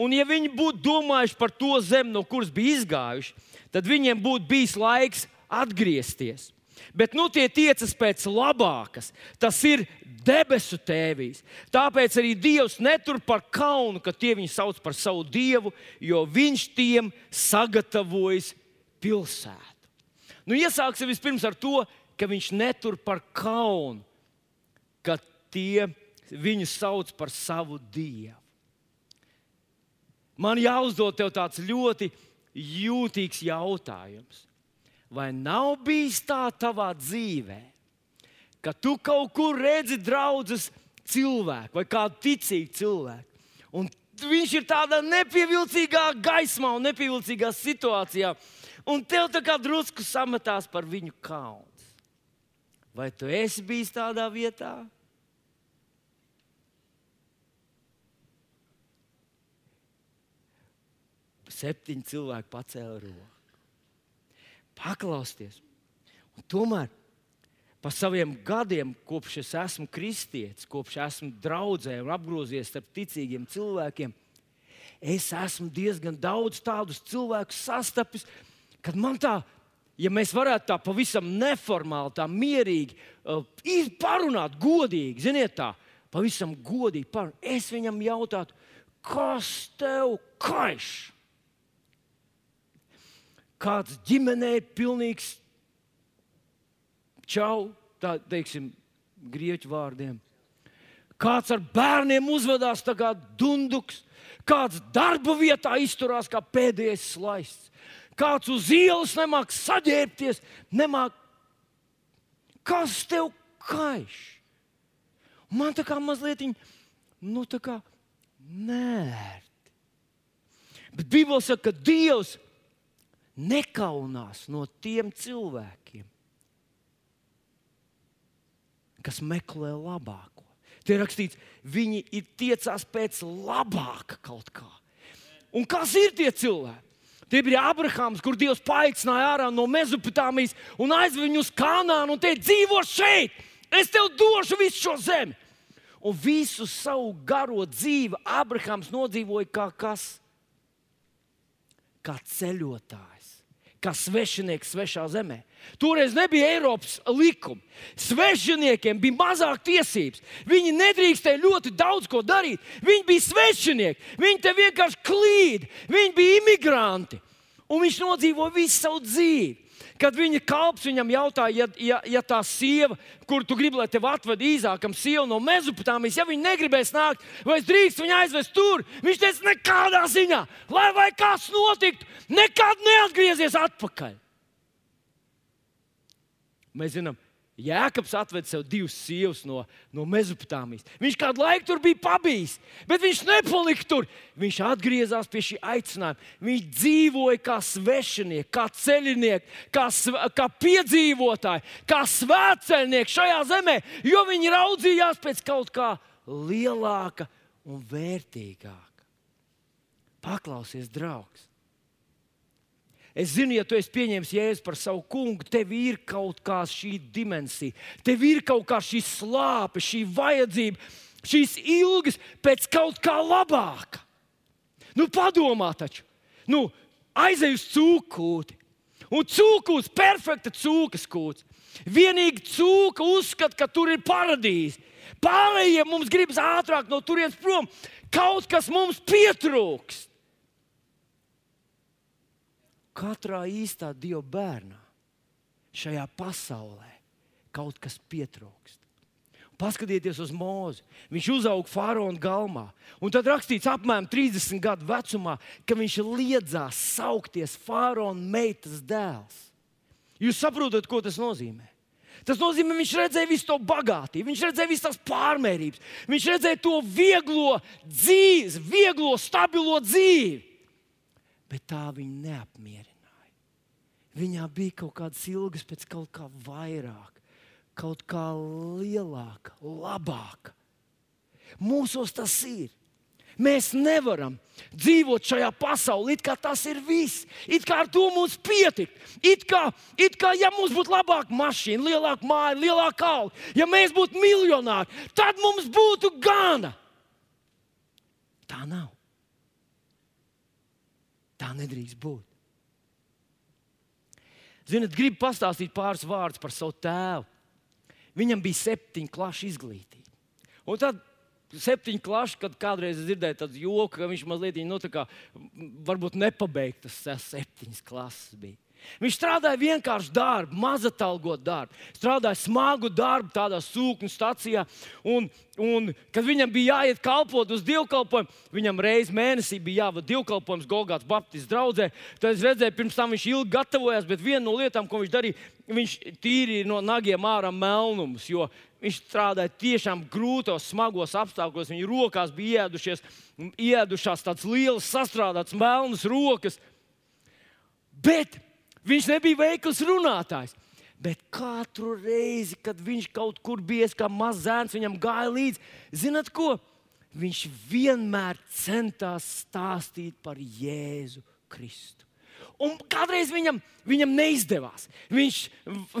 Un, ja viņi būtu domājuši par to zemi, no kuras bija izgājuši, tad viņiem būtu bijis laiks atgriezties. Bet nu tie tiecas pēc labākas. Tas ir debesu tēvīs. Tāpēc arī Dievs netur par kaunu, ka tie viņu sauc par savu dievu, jo viņš tiem sagatavojas pilsētu. Nu, iesāksim vispirms ar to, ka viņš netur par kaunu, ka tie viņu sauc par savu dievu. Man jāuzdod tev tāds ļoti jūtīgs jautājums. Vai nav bijis tā tavā dzīvē, ka tu kaut kur redzi draugus cilvēku vai kādu ticīgu cilvēku, un viņš ir tādā nepievilcīgā gaismā un nepievilcīgā situācijā, un tev tā kā drusku sametās par viņu kauns. Vai tu esi bijis tādā vietā? Septiņi cilvēki pacēla roku. Paklausieties, un tomēr pa saviem gadiem, kopš es esmu kristietis, kopš esmu draudzē un apgrozies starp ticīgiem cilvēkiem, es esmu diezgan daudz tādus cilvēkus sastapis, kad man tā, ja mēs varētu tā pavisam neformāli, tā mierīgi uh, parunāt, godīgi, ziniet, tā pavisam godīgi parunāt, es viņam jautātu, kas tev kaiš? Kāds ģimenē ir pilnīgs čau, tā teiksim, grieķu vārdiem. Kāds ar bērniem uzvedās kā dunduks, kāds darba vietā izturās kā pēdējais slaists, kāds uz ielas nemāk saģērbties, nemāk. Kas tev kaiš? Man tā kā mazliet, nu, tā kā nērti. Bet Bībelē saka, ka Dievs nekaunās no tiem cilvēkiem, kas meklē labāko. Tie rakstīts, viņi ir tiecās pēc labāka kaut kā. Un kas ir tie cilvēki? Tie bija Abrahams, kur Dievs paaicināja ārā no Mezopotāmijas un aizveda viņu uz Kanānu un teica, dzīvo šeit, es tev došu visu šo zemi. Un visu savu garo dzīvi Abrahams nodzīvoja kā kas? Kā ceļotājs kā svešinieks svešā zemē. Toreiz nebija Eiropas likuma. Svešiniekiem bija mazāk tiesības. Viņi nedrīkstēja ļoti daudz ko darīt. Viņi bija svešinieki, viņi te vienkārši klīd, viņi bija imigranti. Un viņš nodzīvoja visu savu dzīvi. Kad viņa kalps viņam jautāja, ja, ja, ja tā sieva, kur tu gribi, lai tevi atved īzākam, sieva no Mezopotāmijas, ja viņa negribēs nākt, vai es drīkstu viņu aizvest tur, viņš teica, nekādā ziņā, lai vai kas notiktu, nekad neatgriezies atpakaļ. Mēs zinām, Jēkabs atveda sev divas sievas no, no Mezopotāmijas. Viņš kādu laiku tur bija pabijis, bet viņš nepalika tur. Viņš atgriezās pie šī aicinājuma. Viņš dzīvoja kā svešinieks, kā ceļinieks, kā, kā piedzīvotāji, kā svētceļnieks šajā zemē, jo viņi raudzījās pēc kaut kā lielāka un vērtīgāka. Paklausies, draugs! Es zinu, ja tu esi pieņēmis jēzu par savu kungu, tev ir kaut kā šī dimensija, tev ir kaut kā šī slāpe, šī vajadzība, šīs ilgas pēc kaut kā labāka. Nu, padomā taču, nu, aizej uz cūkūti. Un cūkūts, perfekta cūkas kūts. Vienīgi cūka uzskata, ka tur ir paradīze. Pārējiem mums gribas ātrāk no turienes prom. Kaut kas mums pietrūkst katrā īstā Dieva bērnā šajā pasaulē kaut kas pietrūkst. Paskatieties uz mūzu. Viņš uzauga faraona galmā. Un tad rakstīts, apmēram 30 gadu vecumā, ka viņš liedzās saukties faraona meitas dēls. Jūs saprotat, ko tas nozīmē? Tas nozīmē, viņš redzēja visu to bagātību, viņš redzēja visas tās pārmērības, viņš redzēja to vieglo dzīvi, vieglo, stabilo dzīvi bet tā viņu neapmierināja. Viņā bija kaut kādas ilgas pēc kaut kā vairāk, kaut kā lielāka, labāka. Mūsos tas ir. Mēs nevaram dzīvot šajā pasaulē, it kā tas ir viss. It kā ar to mums pietikt. It kā, it kā ja mums būtu labāka mašīna, lielāka māja, lielāka alga, ja mēs būtu miljonāri, tad mums būtu gana. Tā nav. Tā nedrīkst būt. Ziniet, gribu pastāstīt pāris vārdus par savu tēvu. Viņam bija septiņu klašu izglītība. Un tad septiņu klašu, kad kādreiz dzirdēju tādu joku, ka viņš mazliet nu, kā, varbūt nepabeigtas septiņas klases bija. Viņš strādāja vienkārši darbu, mazatalgot darbu, strādāja smagu darbu tādā sūkņu stācijā. Un, un, kad viņam bija jāiet kalpot uz dievkalpojumu, viņam reizē mēnesī bija jāvada dievkalpojums Golgāts Baptistu draugzē. Tad es redzēju, pirms tam viņš ilgi gatavojās, bet viena no lietām, ko viņš darīja, viņš tīrīja no nagiem ārā melnumus. Viņš strādāja tiešām grūtos, smagos apstākļos. Viņa rokās bija iedušies, iedušās tādas lielas, sastrādātas melnas rokas. Bet Viņš nebija veikls runātājs. Bet katru reizi, kad viņš kaut kur bija kā mazs zēns, viņam gāja līdzi, zinat ko? Viņš vienmēr centās stāstīt par Jēzu Kristu. Un kādreiz viņam, viņam neizdevās. Viņš,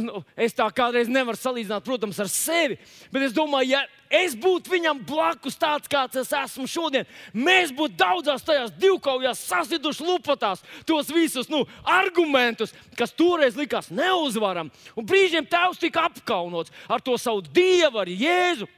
nu, es tā kādreiz nevaru salīdzināt, protams, ar sevi, bet es domāju, ja es būtu viņam blakus tāds, kāds es esmu šodien, mēs būtu daudzās tajās divkaujās sasiduši lupatās tos visus nu, argumentus, kas toreiz likās neuzvaram. Un brīžiem tēvs tika apkaunots ar to savu dievu, ar Jēzu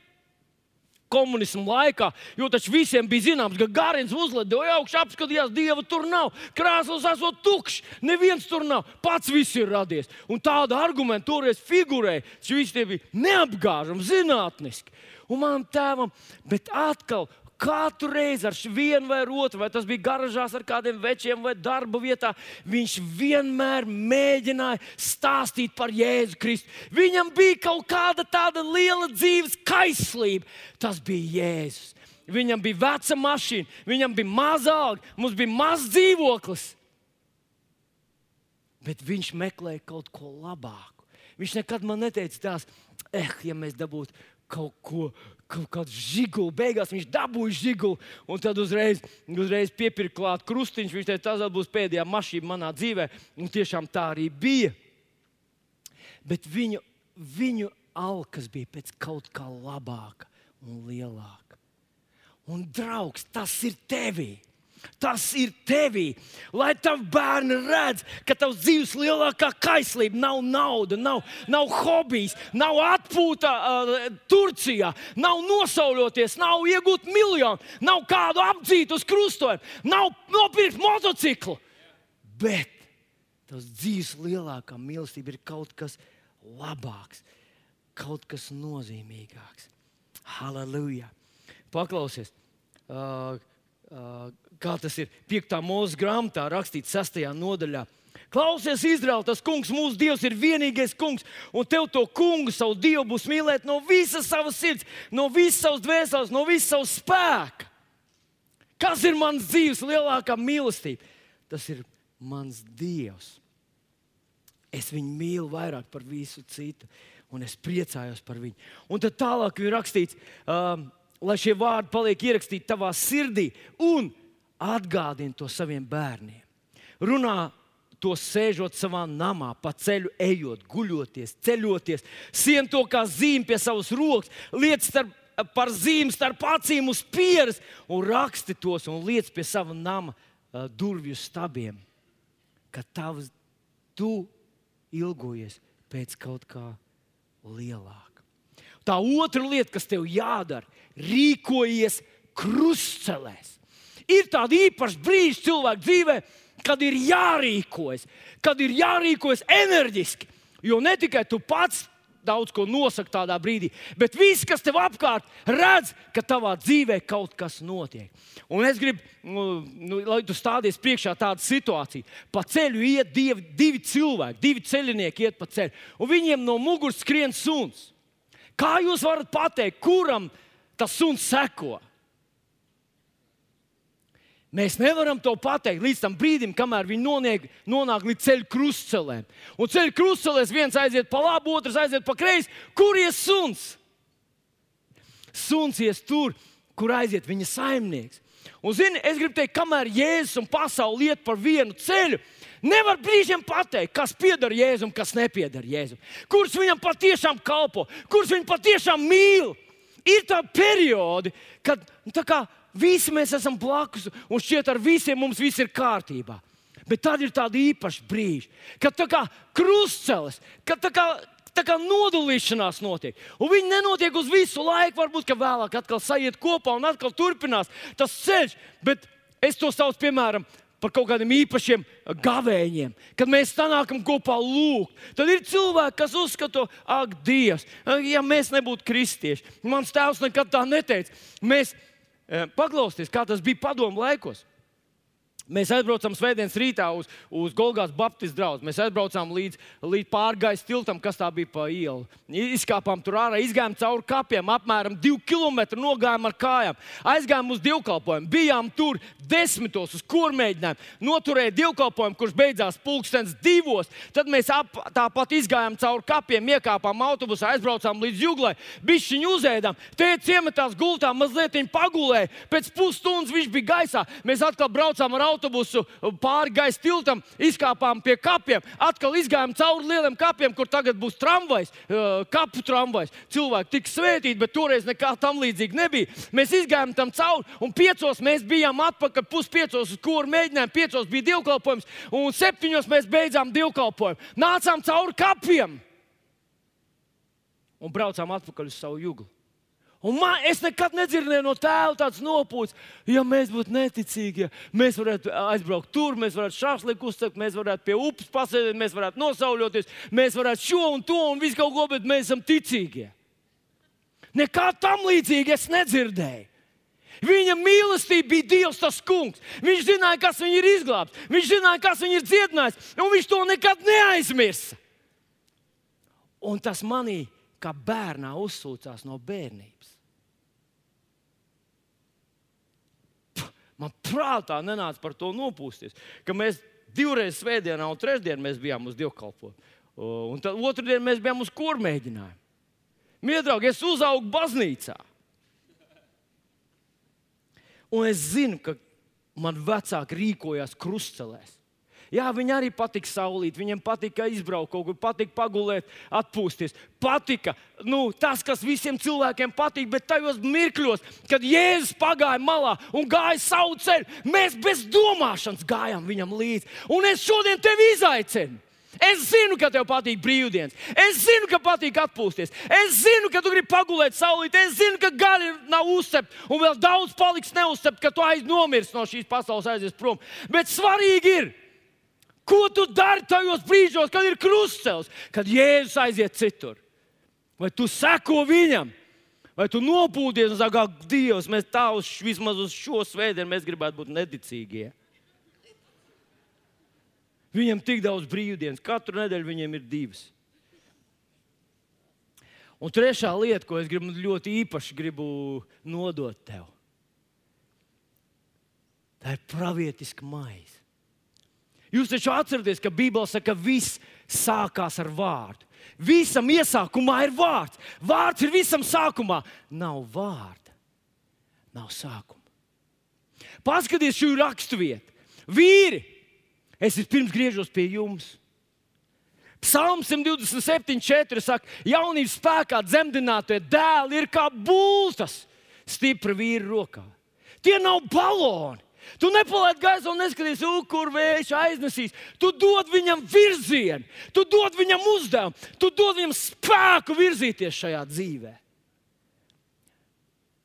komunismu laikā, jo taču visiem bija zināms, ka Gārins uzlidoja augšā, apskatījās, dieva tur nav. Krēsls esot tukšs, neviens tur nav. Pats viss ir radies. Un tāda argumenta toreiz figurēja. Šis bija neapgāžams, zinātniski. Un manam tēvam, bet atkal Katru reizi ar vienu vai otru, vai tas bija garažās ar kādiem večiem vai darba vietā, viņš vienmēr mēģināja stāstīt par Jēzu Kristu. Viņam bija kaut kāda tāda liela dzīves kaislība. Tas bija Jēzus. Viņam bija veca mašīna, viņam bija maza alga, mums bija mazs dzīvoklis. Bet viņš meklēja kaut ko labāku. Viņš nekad man neteica, tās, eh, ja mēs dabūtu kaut ko, kaut kādu žiguli. Beigās viņš dabūja žiguli, un tad uzreiz, uzreiz piepirka klāt krustiņš. Viņš teica, tas būs pēdējā mašīna manā dzīvē, un tiešām tā arī bija. Bet viņu, viņu alkas bija pēc kaut kā labāka un lielāka. Un draugs, tas ir tevī! Tas ir tevī. Lai tavi bērni redz, ka tavs dzīves lielākā kaislība nav nauda, nav, nav hobijs, nav atpūta uh, Turcijā, nav nosauļoties, nav iegūt miljonu, nav kādu apdzīt uz krustojumu, nav nopirkt motociklu. Bet tavs dzīves lielākā mīlestība ir kaut kas labāks, kaut kas nozīmīgāks. Halleluja! Paklausies! Uh, uh, kā tas ir 5. mūža grāmatā, rakstīts 6. nodaļā. Klausies, Izraēl, tas kungs, mūsu dievs, ir vienīgais kungs, un tev to kungu, savu dievu, būs mīlēt no visas savas sirds, no visas savas dvēseles, no visas savas spēka. Kas ir mans dzīves lielākā mīlestība? Tas ir mans dievs. Es viņu mīlu vairāk par visu citu, un es priecājos par viņu. Un tad tālāk ir rakstīts, um, lai šie vārdi paliek ierakstīti tavā sirdī. Un Atgādini to saviem bērniem. Runā to sēžot savā namā, pa ceļu ejot, guļoties, ceļoties, sien to kā zīmi pie savas rokas, liec starp, par zīmi starp acīm uz pieres un raksti tos un liec pie sava nama durvju stabiem, ka tavs tu ilgojies pēc kaut kā lielāka. Tā otra lieta, kas tev jādara, rīkojies krustcelēs. Ir tādi īpaši brīži cilvēku dzīvē, kad ir jārīkojas, kad ir jārīkojas enerģiski. Jo ne tikai tu pats daudz ko nosaka tādā brīdī, bet viss, kas tev apkārt, redz, ka tavā dzīvē kaut kas notiek. Un es gribu, nu, nu, lai tu stādies priekšā tādu situāciju. Pa ceļu iet divi, divi cilvēki, divi ceļinieki iet pa ceļu, un viņiem no muguras skrien suns. Kā jūs varat pateikt, kuram tas suns seko? Mēs nevaram to pateikt līdz tam brīdim, kamēr viņi noniek, nonāk līdz ceļa krustcelēm. Un ceļa krustcelēs viens aiziet pa labi, otrs aiziet pa kreisi. Kur ies suns? Suns ies tur, kur aiziet viņa saimnieks. Un, zini, es gribu teikt, kamēr Jēzus un pasaule iet par vienu ceļu, nevar brīžiem pateikt, kas pieder Jēzum, kas nepieder Jēzum. Kurš viņam patiešām kalpo, kurš viņu patiešām mīl. Ir tādi periodi, kad tā kā, Visi mēs esam blakus, un šķiet, ar visiem mums viss ir kārtībā. Bet tad ir tādi īpaši brīži, kad tā kā krustcelis, kad tā kā, tā kā nodalīšanās notiek. Un viņi nenotiek uz visu laiku, varbūt vēlāk atkal sajiet kopā un atkal turpinās tas ceļš. Bet es to saucu, piemēram, par kaut kādiem īpašiem gavēņiem, kad mēs sanākam kopā lūgt. Tad ir cilvēki, kas uzskata, ak, Dievs, ja mēs nebūtu kristieši. Mans tēvs nekad tā neteica. Mēs eh, paklausieties, kā tas bija padomu laikos. Mēs aizbraucām svētdienas rītā uz, uz Golgāta Baptistu draugu. Mēs aizbraucām līdz, līdz pārgājus tiltam, kas tā bija pa ielu. Izkāpām tur ārā, izgājām cauri kapiem, apmēram 2 km nogājām ar kājām. Aizgājām uz dievkalpojumu, bijām tur desmitos uz kurmēģinājumu. Noturēja dievkalpojumu, kurš beidzās pulkstenis divos. Tad mēs ap, tāpat izgājām cauri kapiem, iekāpām autobusā, aizbraucām līdz jūglai, bišķiņu uzēdām. Tēvs iemetās gultā, mazliet pagulēja. Pēc pusstundas viņš bija gaisā. Mēs atkal braucām ar autobusu autobusu pāri gaisa tiltam, izkāpām pie kapiem, atkal izgājām cauri lieliem kapiem, kur tagad būs tramvajs, kapu tramvajs. Cilvēki tika svētīti, bet toreiz nekā tam līdzīga nebija. Mēs izgājām tam cauri, un piecos mēs bijām atpakaļ, puspiecos uz kuru mēģinājām, piecos bija dievkalpojums, un septiņos mēs beidzām dievkalpojumu. Nācām cauri kapiem un braucām atpakaļ uz savu jūglu. Un man, es nekad nedzirdēju no tēva tādas nopūtas, ja mēs būtu neticīgi, ja mēs varētu aizbraukt tur, mēs varētu šāφliku uzsākt, mēs varētu pie upes pasēdēt, mēs varētu nosauļoties, mēs varētu šo un to un visu kaut ko, bet mēs esam ticīgi. Nekā tam līdzīga es nedzirdēju. Viņa mīlestība bija Dievs, tas kungs. Viņš zināja, kas viņu ir izglābts, viņš zināja, kas viņu ir dziedinājis, un viņš to nekad neaizmirsa. Un tas manī, kā bērnā, uzsūcās no bērnības. Man prātā nenāca par to nopūsties, ka mēs divreiz svētdienā un trešdienā bijām uz dievkalpojumu. Un tad otrdien mēs bijām uz kur mēģinājumu. Miedraugi, es uzaugu baznīcā. Un es zinu, ka man vecāki rīkojās krustcelēs. Jā, viņi arī patika saulīt, viņiem patika izbraukt kaut kur, patika pagulēt, atpūsties. Patika nu, tas, kas visiem cilvēkiem patīk, bet tajos mirkļos, kad Jēzus pagāja malā un gāja savu ceļu, mēs bez domāšanas gājām viņam līdzi. Un es šodien tevi izaicinu. Es zinu, ka tev patīk brīvdienas. Es zinu, ka patīk atpūsties. Es zinu, ka tu gribi pagulēt saulīt. Es zinu, ka gari nav uzcepti un vēl daudz paliks neuzcepti, ka tu aiznomirsti no šīs pasaules, aizies prom. Bet svarīgi ir, Ko tu dari tajos brīžos, kad ir krustcelis, kad Jēzus aiziet citur? Vai tu seko viņam, vai tu nopūties un saki, ak, Dievs, mēs tā uz, vismaz uz šo svētdienu mēs gribētu būt neticīgie. Viņam tik daudz brīvdienas, katru nedēļu viņiem ir divas. Un trešā lieta, ko es gribu ļoti īpaši gribu nodot tev, tā ir pravietiska maize. Jūs taču atceraties, ka Bībelē saka, ka viss sākās ar vārdu. Visam iesākumā ir vārds. Vārds ir visam sākumā. Nav vārda, nav sākuma. Paskatieties šo raksturvietu. Vīri, es pirms griežos pie jums. Psalms 127, 4 saka, jaunības spēkā dzemdinātie dēli ir kā būtas stipra vīra rokā. Tie nav baloni. Tu nepalaid gaisā un neskaties, kur vējš aiznesīs. Tu dod viņam virzienu, tu dod viņam uzdevumu, tu dod viņam spēku virzīties šajā dzīvē.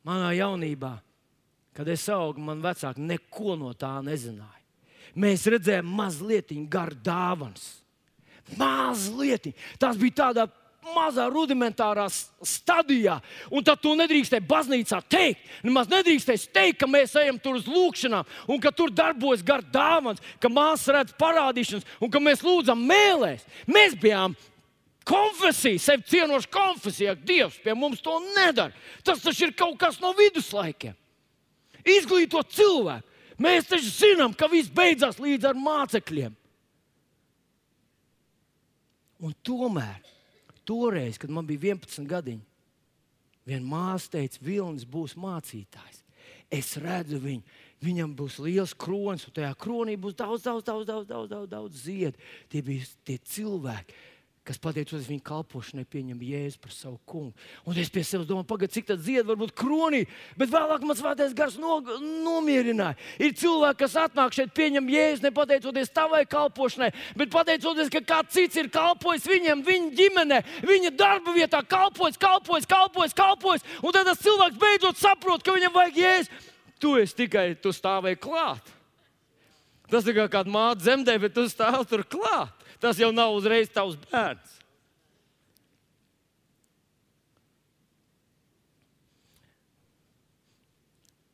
Manā jaunībā, kad es augu, man vecāki neko no tā nezināja. Mēs redzējām mazliet garu dāvāns. Mazliet. Tas bija tādā mazā rudimentārā stadijā. Un tad to nedrīkstēja baznīcā teikt. Nemaz nedrīkstēja teikt, ka mēs ejam tur uz lūgšanām, un ka tur darbojas gar dāvāns, ka māsas redz parādīšanas, un ka mēs lūdzam mēlēs. Mēs bijām konfesija, sevi cienoša konfesija. Dievs pie mums to nedara. Tas taču ir kaut kas no viduslaikiem. Izglītot cilvēku. Mēs taču zinām, ka viss beidzās līdz ar mācekļiem. Un tomēr toreiz, kad man bija 11 gadiņi, viena māsa teica, Vilnis būs mācītājs. Es redzu viņu, viņam būs liels kronis, un tajā kronī būs daudz, daudz, daudz, daudz, daudz, daudz, daudz ziedu. Tie bija tie cilvēki, kas pateicoties viņa kalpošanai, pieņem jēzu par savu kungu. Un es pie sevis domāju, pagaidi, cik tāds dzied, varbūt kronī, bet vēlāk man svētais gars no, nomierināja. Ir cilvēki, kas atnāk šeit, pieņem jēzu, ne pateicoties tavai kalpošanai, bet pateicoties, ka kāds cits ir kalpojis viņam, viņa ģimenē, viņa darba vietā, kalpojis, kalpojis, kalpojis, kalpojis. Un tad tas cilvēks beidzot saprot, ka viņam vajag jēzu. Tu esi tikai, tu stāvēji klāt. Tas ir kā kāda māte zemdē, bet tu stāv tur klāt tas jau nav uzreiz tavs bērns.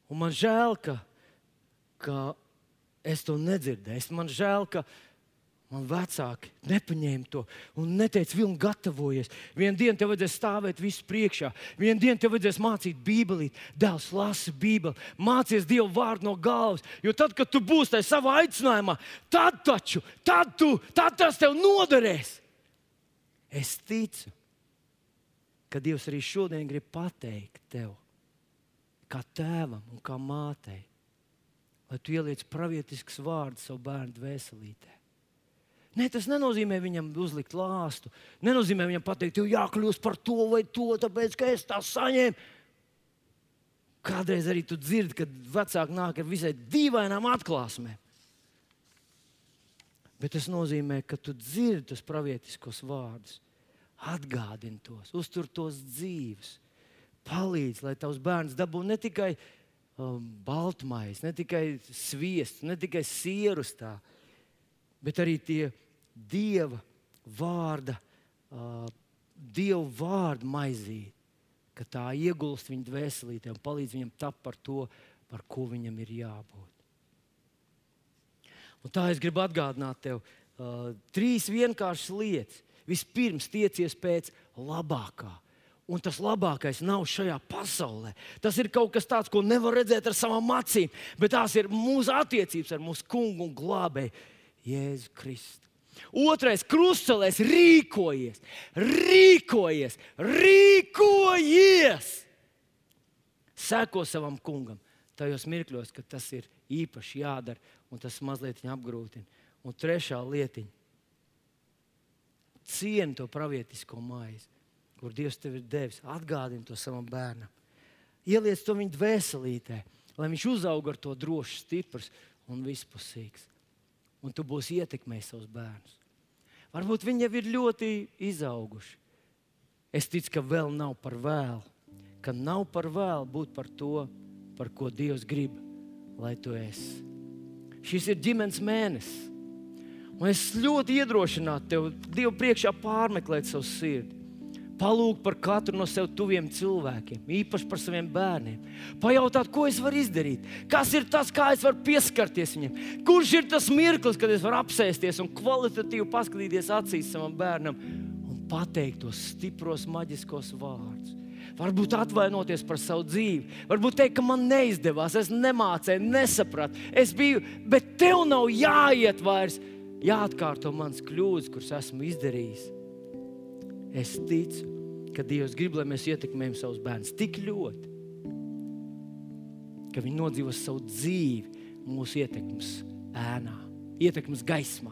Un man žēl, ka, ka es to nedzirdēju. Man žēl, ka man vecāki nepaņēma to un neteica, vilni gatavojies. Vienu dienu tev vajadzēs stāvēt visu priekšā, vienu dienu tev vajadzēs mācīt Bībeli. Dēls lasa Bībeli, mācies Dievu vārdu no galvas. Jo tad, kad tu būsi tajā savā aicinājumā, tad taču tad tu, tad tas tev noderēs. Es ticu, ka Dievs arī šodien grib pateikt tev, kā tēvam un kā mātei, lai tu ieliec pravietisks vārds savu bērnu dvēselītē. Ne, tas nenozīmē viņam uzlikt lāstu. Nenozīmē viņam pateikt, tev jākļūst par to vai to, tāpēc ka es tā saņēmu. Kādreiz arī tu dzirdi, kad vecāki nāk ar visai dīvainām atklāsmēm. Bet tas nozīmē, ka tu dzirdi tos pravietiskos vārdus, atgādini tos, uztur tos dzīves, palīdz, lai tavs bērns dabū ne tikai um, baltmais, ne tikai sviestu, ne tikai sieru stāstu, bet arī tie Dieva vārda, uh, Dieva vārda maizīt, ka tā iegulst viņa dvēselītē un palīdz viņam tapt par to, par ko viņam ir jābūt. Un tā es gribu atgādināt tev uh, trīs vienkāršas lietas. Vispirms tiecies pēc labākā. Un tas labākais nav šajā pasaulē. Tas ir kaut kas tāds, ko nevar redzēt ar savām acīm, bet tās ir mūsu attiecības ar mūsu kungu un glābēju Jēzu Kristu. Otrais krustcelēs rīkojies, rīkojies, rīkojies. Seko savam kungam tajos mirkļos, kad tas ir īpaši jādara un tas mazliet apgrūtina. Un trešā lietiņa - cieni to pravietisko maizi, kur Dievs tev ir devis. Atgādini to savam bērnam. Ieliec to viņa dvēselītē, lai viņš uzaug ar to drošs, stiprs un vispusīgs un tu būsi ietekmējis savus bērnus. Varbūt viņi jau ir ļoti izauguši. Es ticu, ka vēl nav par vēlu, ka nav par vēlu būt par to, par ko Dievs grib, lai tu esi. Šis ir ģimenes mēnesis. Un es ļoti iedrošinātu tevi Dievu priekšā pārmeklēt savu sirdi. Palūgt par katru no sev tuviem cilvēkiem, īpaši par saviem bērniem. Pajautāt, ko es varu izdarīt, kas ir tas, kā es varu pieskarties viņam. Kurš ir tas mirklis, kad es varu apsēsties un kvalitatīvi paskatīties acīs savam bērnam un pateikt tos stipros, maģiskos vārdus. Varbūt atvainoties par savu dzīvi, varbūt teikt, ka man neizdevās, es nemācīju, nesapratu, es biju, bet tev nav jāiet vairs, jāatkārto mans kļūdas, kuras esmu izdarījis Es ticu, ka Dievs grib, lai mēs ietekmējam savus bērnus tik ļoti, ka viņi nodzīvos savu dzīvi mūsu ietekmes ēnā, ietekmes gaismā.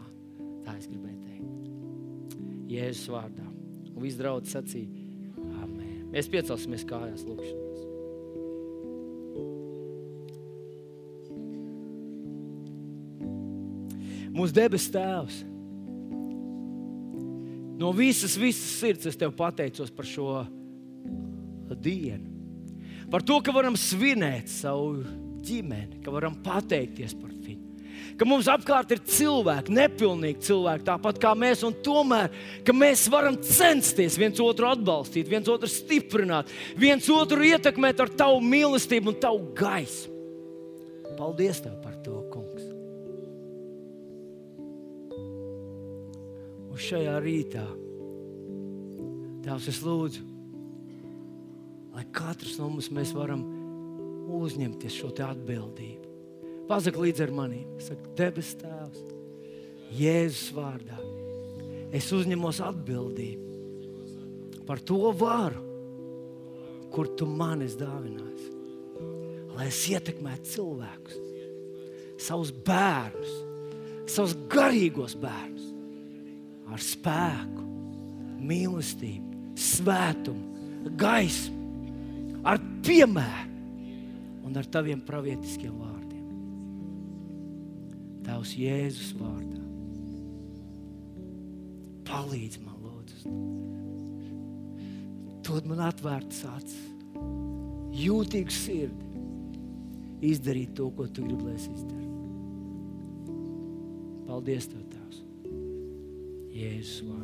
Tā es gribēju teikt. Jēzus vārdā. Un viss draudzes sacīja, Amen. Mēs piecelsimies kājās lūkšanās. Mūsu debes Tēvs No visas, visas sirds es tev pateicos par šo dienu. Par to, ka varam svinēt savu ģimeni, ka varam pateikties par viņu. Ka mums apkārt ir cilvēki, nepilnīgi cilvēki, tāpat kā mēs, un tomēr mēs varam censties viens otru atbalstīt, viens otru stiprināt, viens otru ietekmēt ar tavu mīlestību un tavu gaismu. Paldies tev par Un šajā rītā, Tēvs, es lūdzu, lai katrs no mums varam uzņemties šo atbildību. Pazak līdzi ar maniem. Saka, debes Tēvs, Jēzus vārdā. Es uzņemos atbildību par to varu, kur tu man esi dāvinājis. Lai es ietekmētu cilvēkus, savus bērnus, savus garīgos bērnus ar spēku, mīlestību, svētumu, gaismu, ar piemēru un ar taviem pravietiskiem vārdiem. Tavs Jēzus vārdā. Palīdz man, lūdzu. Dod man atvērtas acis, jūtīgu sirdi, izdarīt to, ko tu gribi, lai es izdarītu. Paldies, Tev, Tēvs! Jēzus vārdā.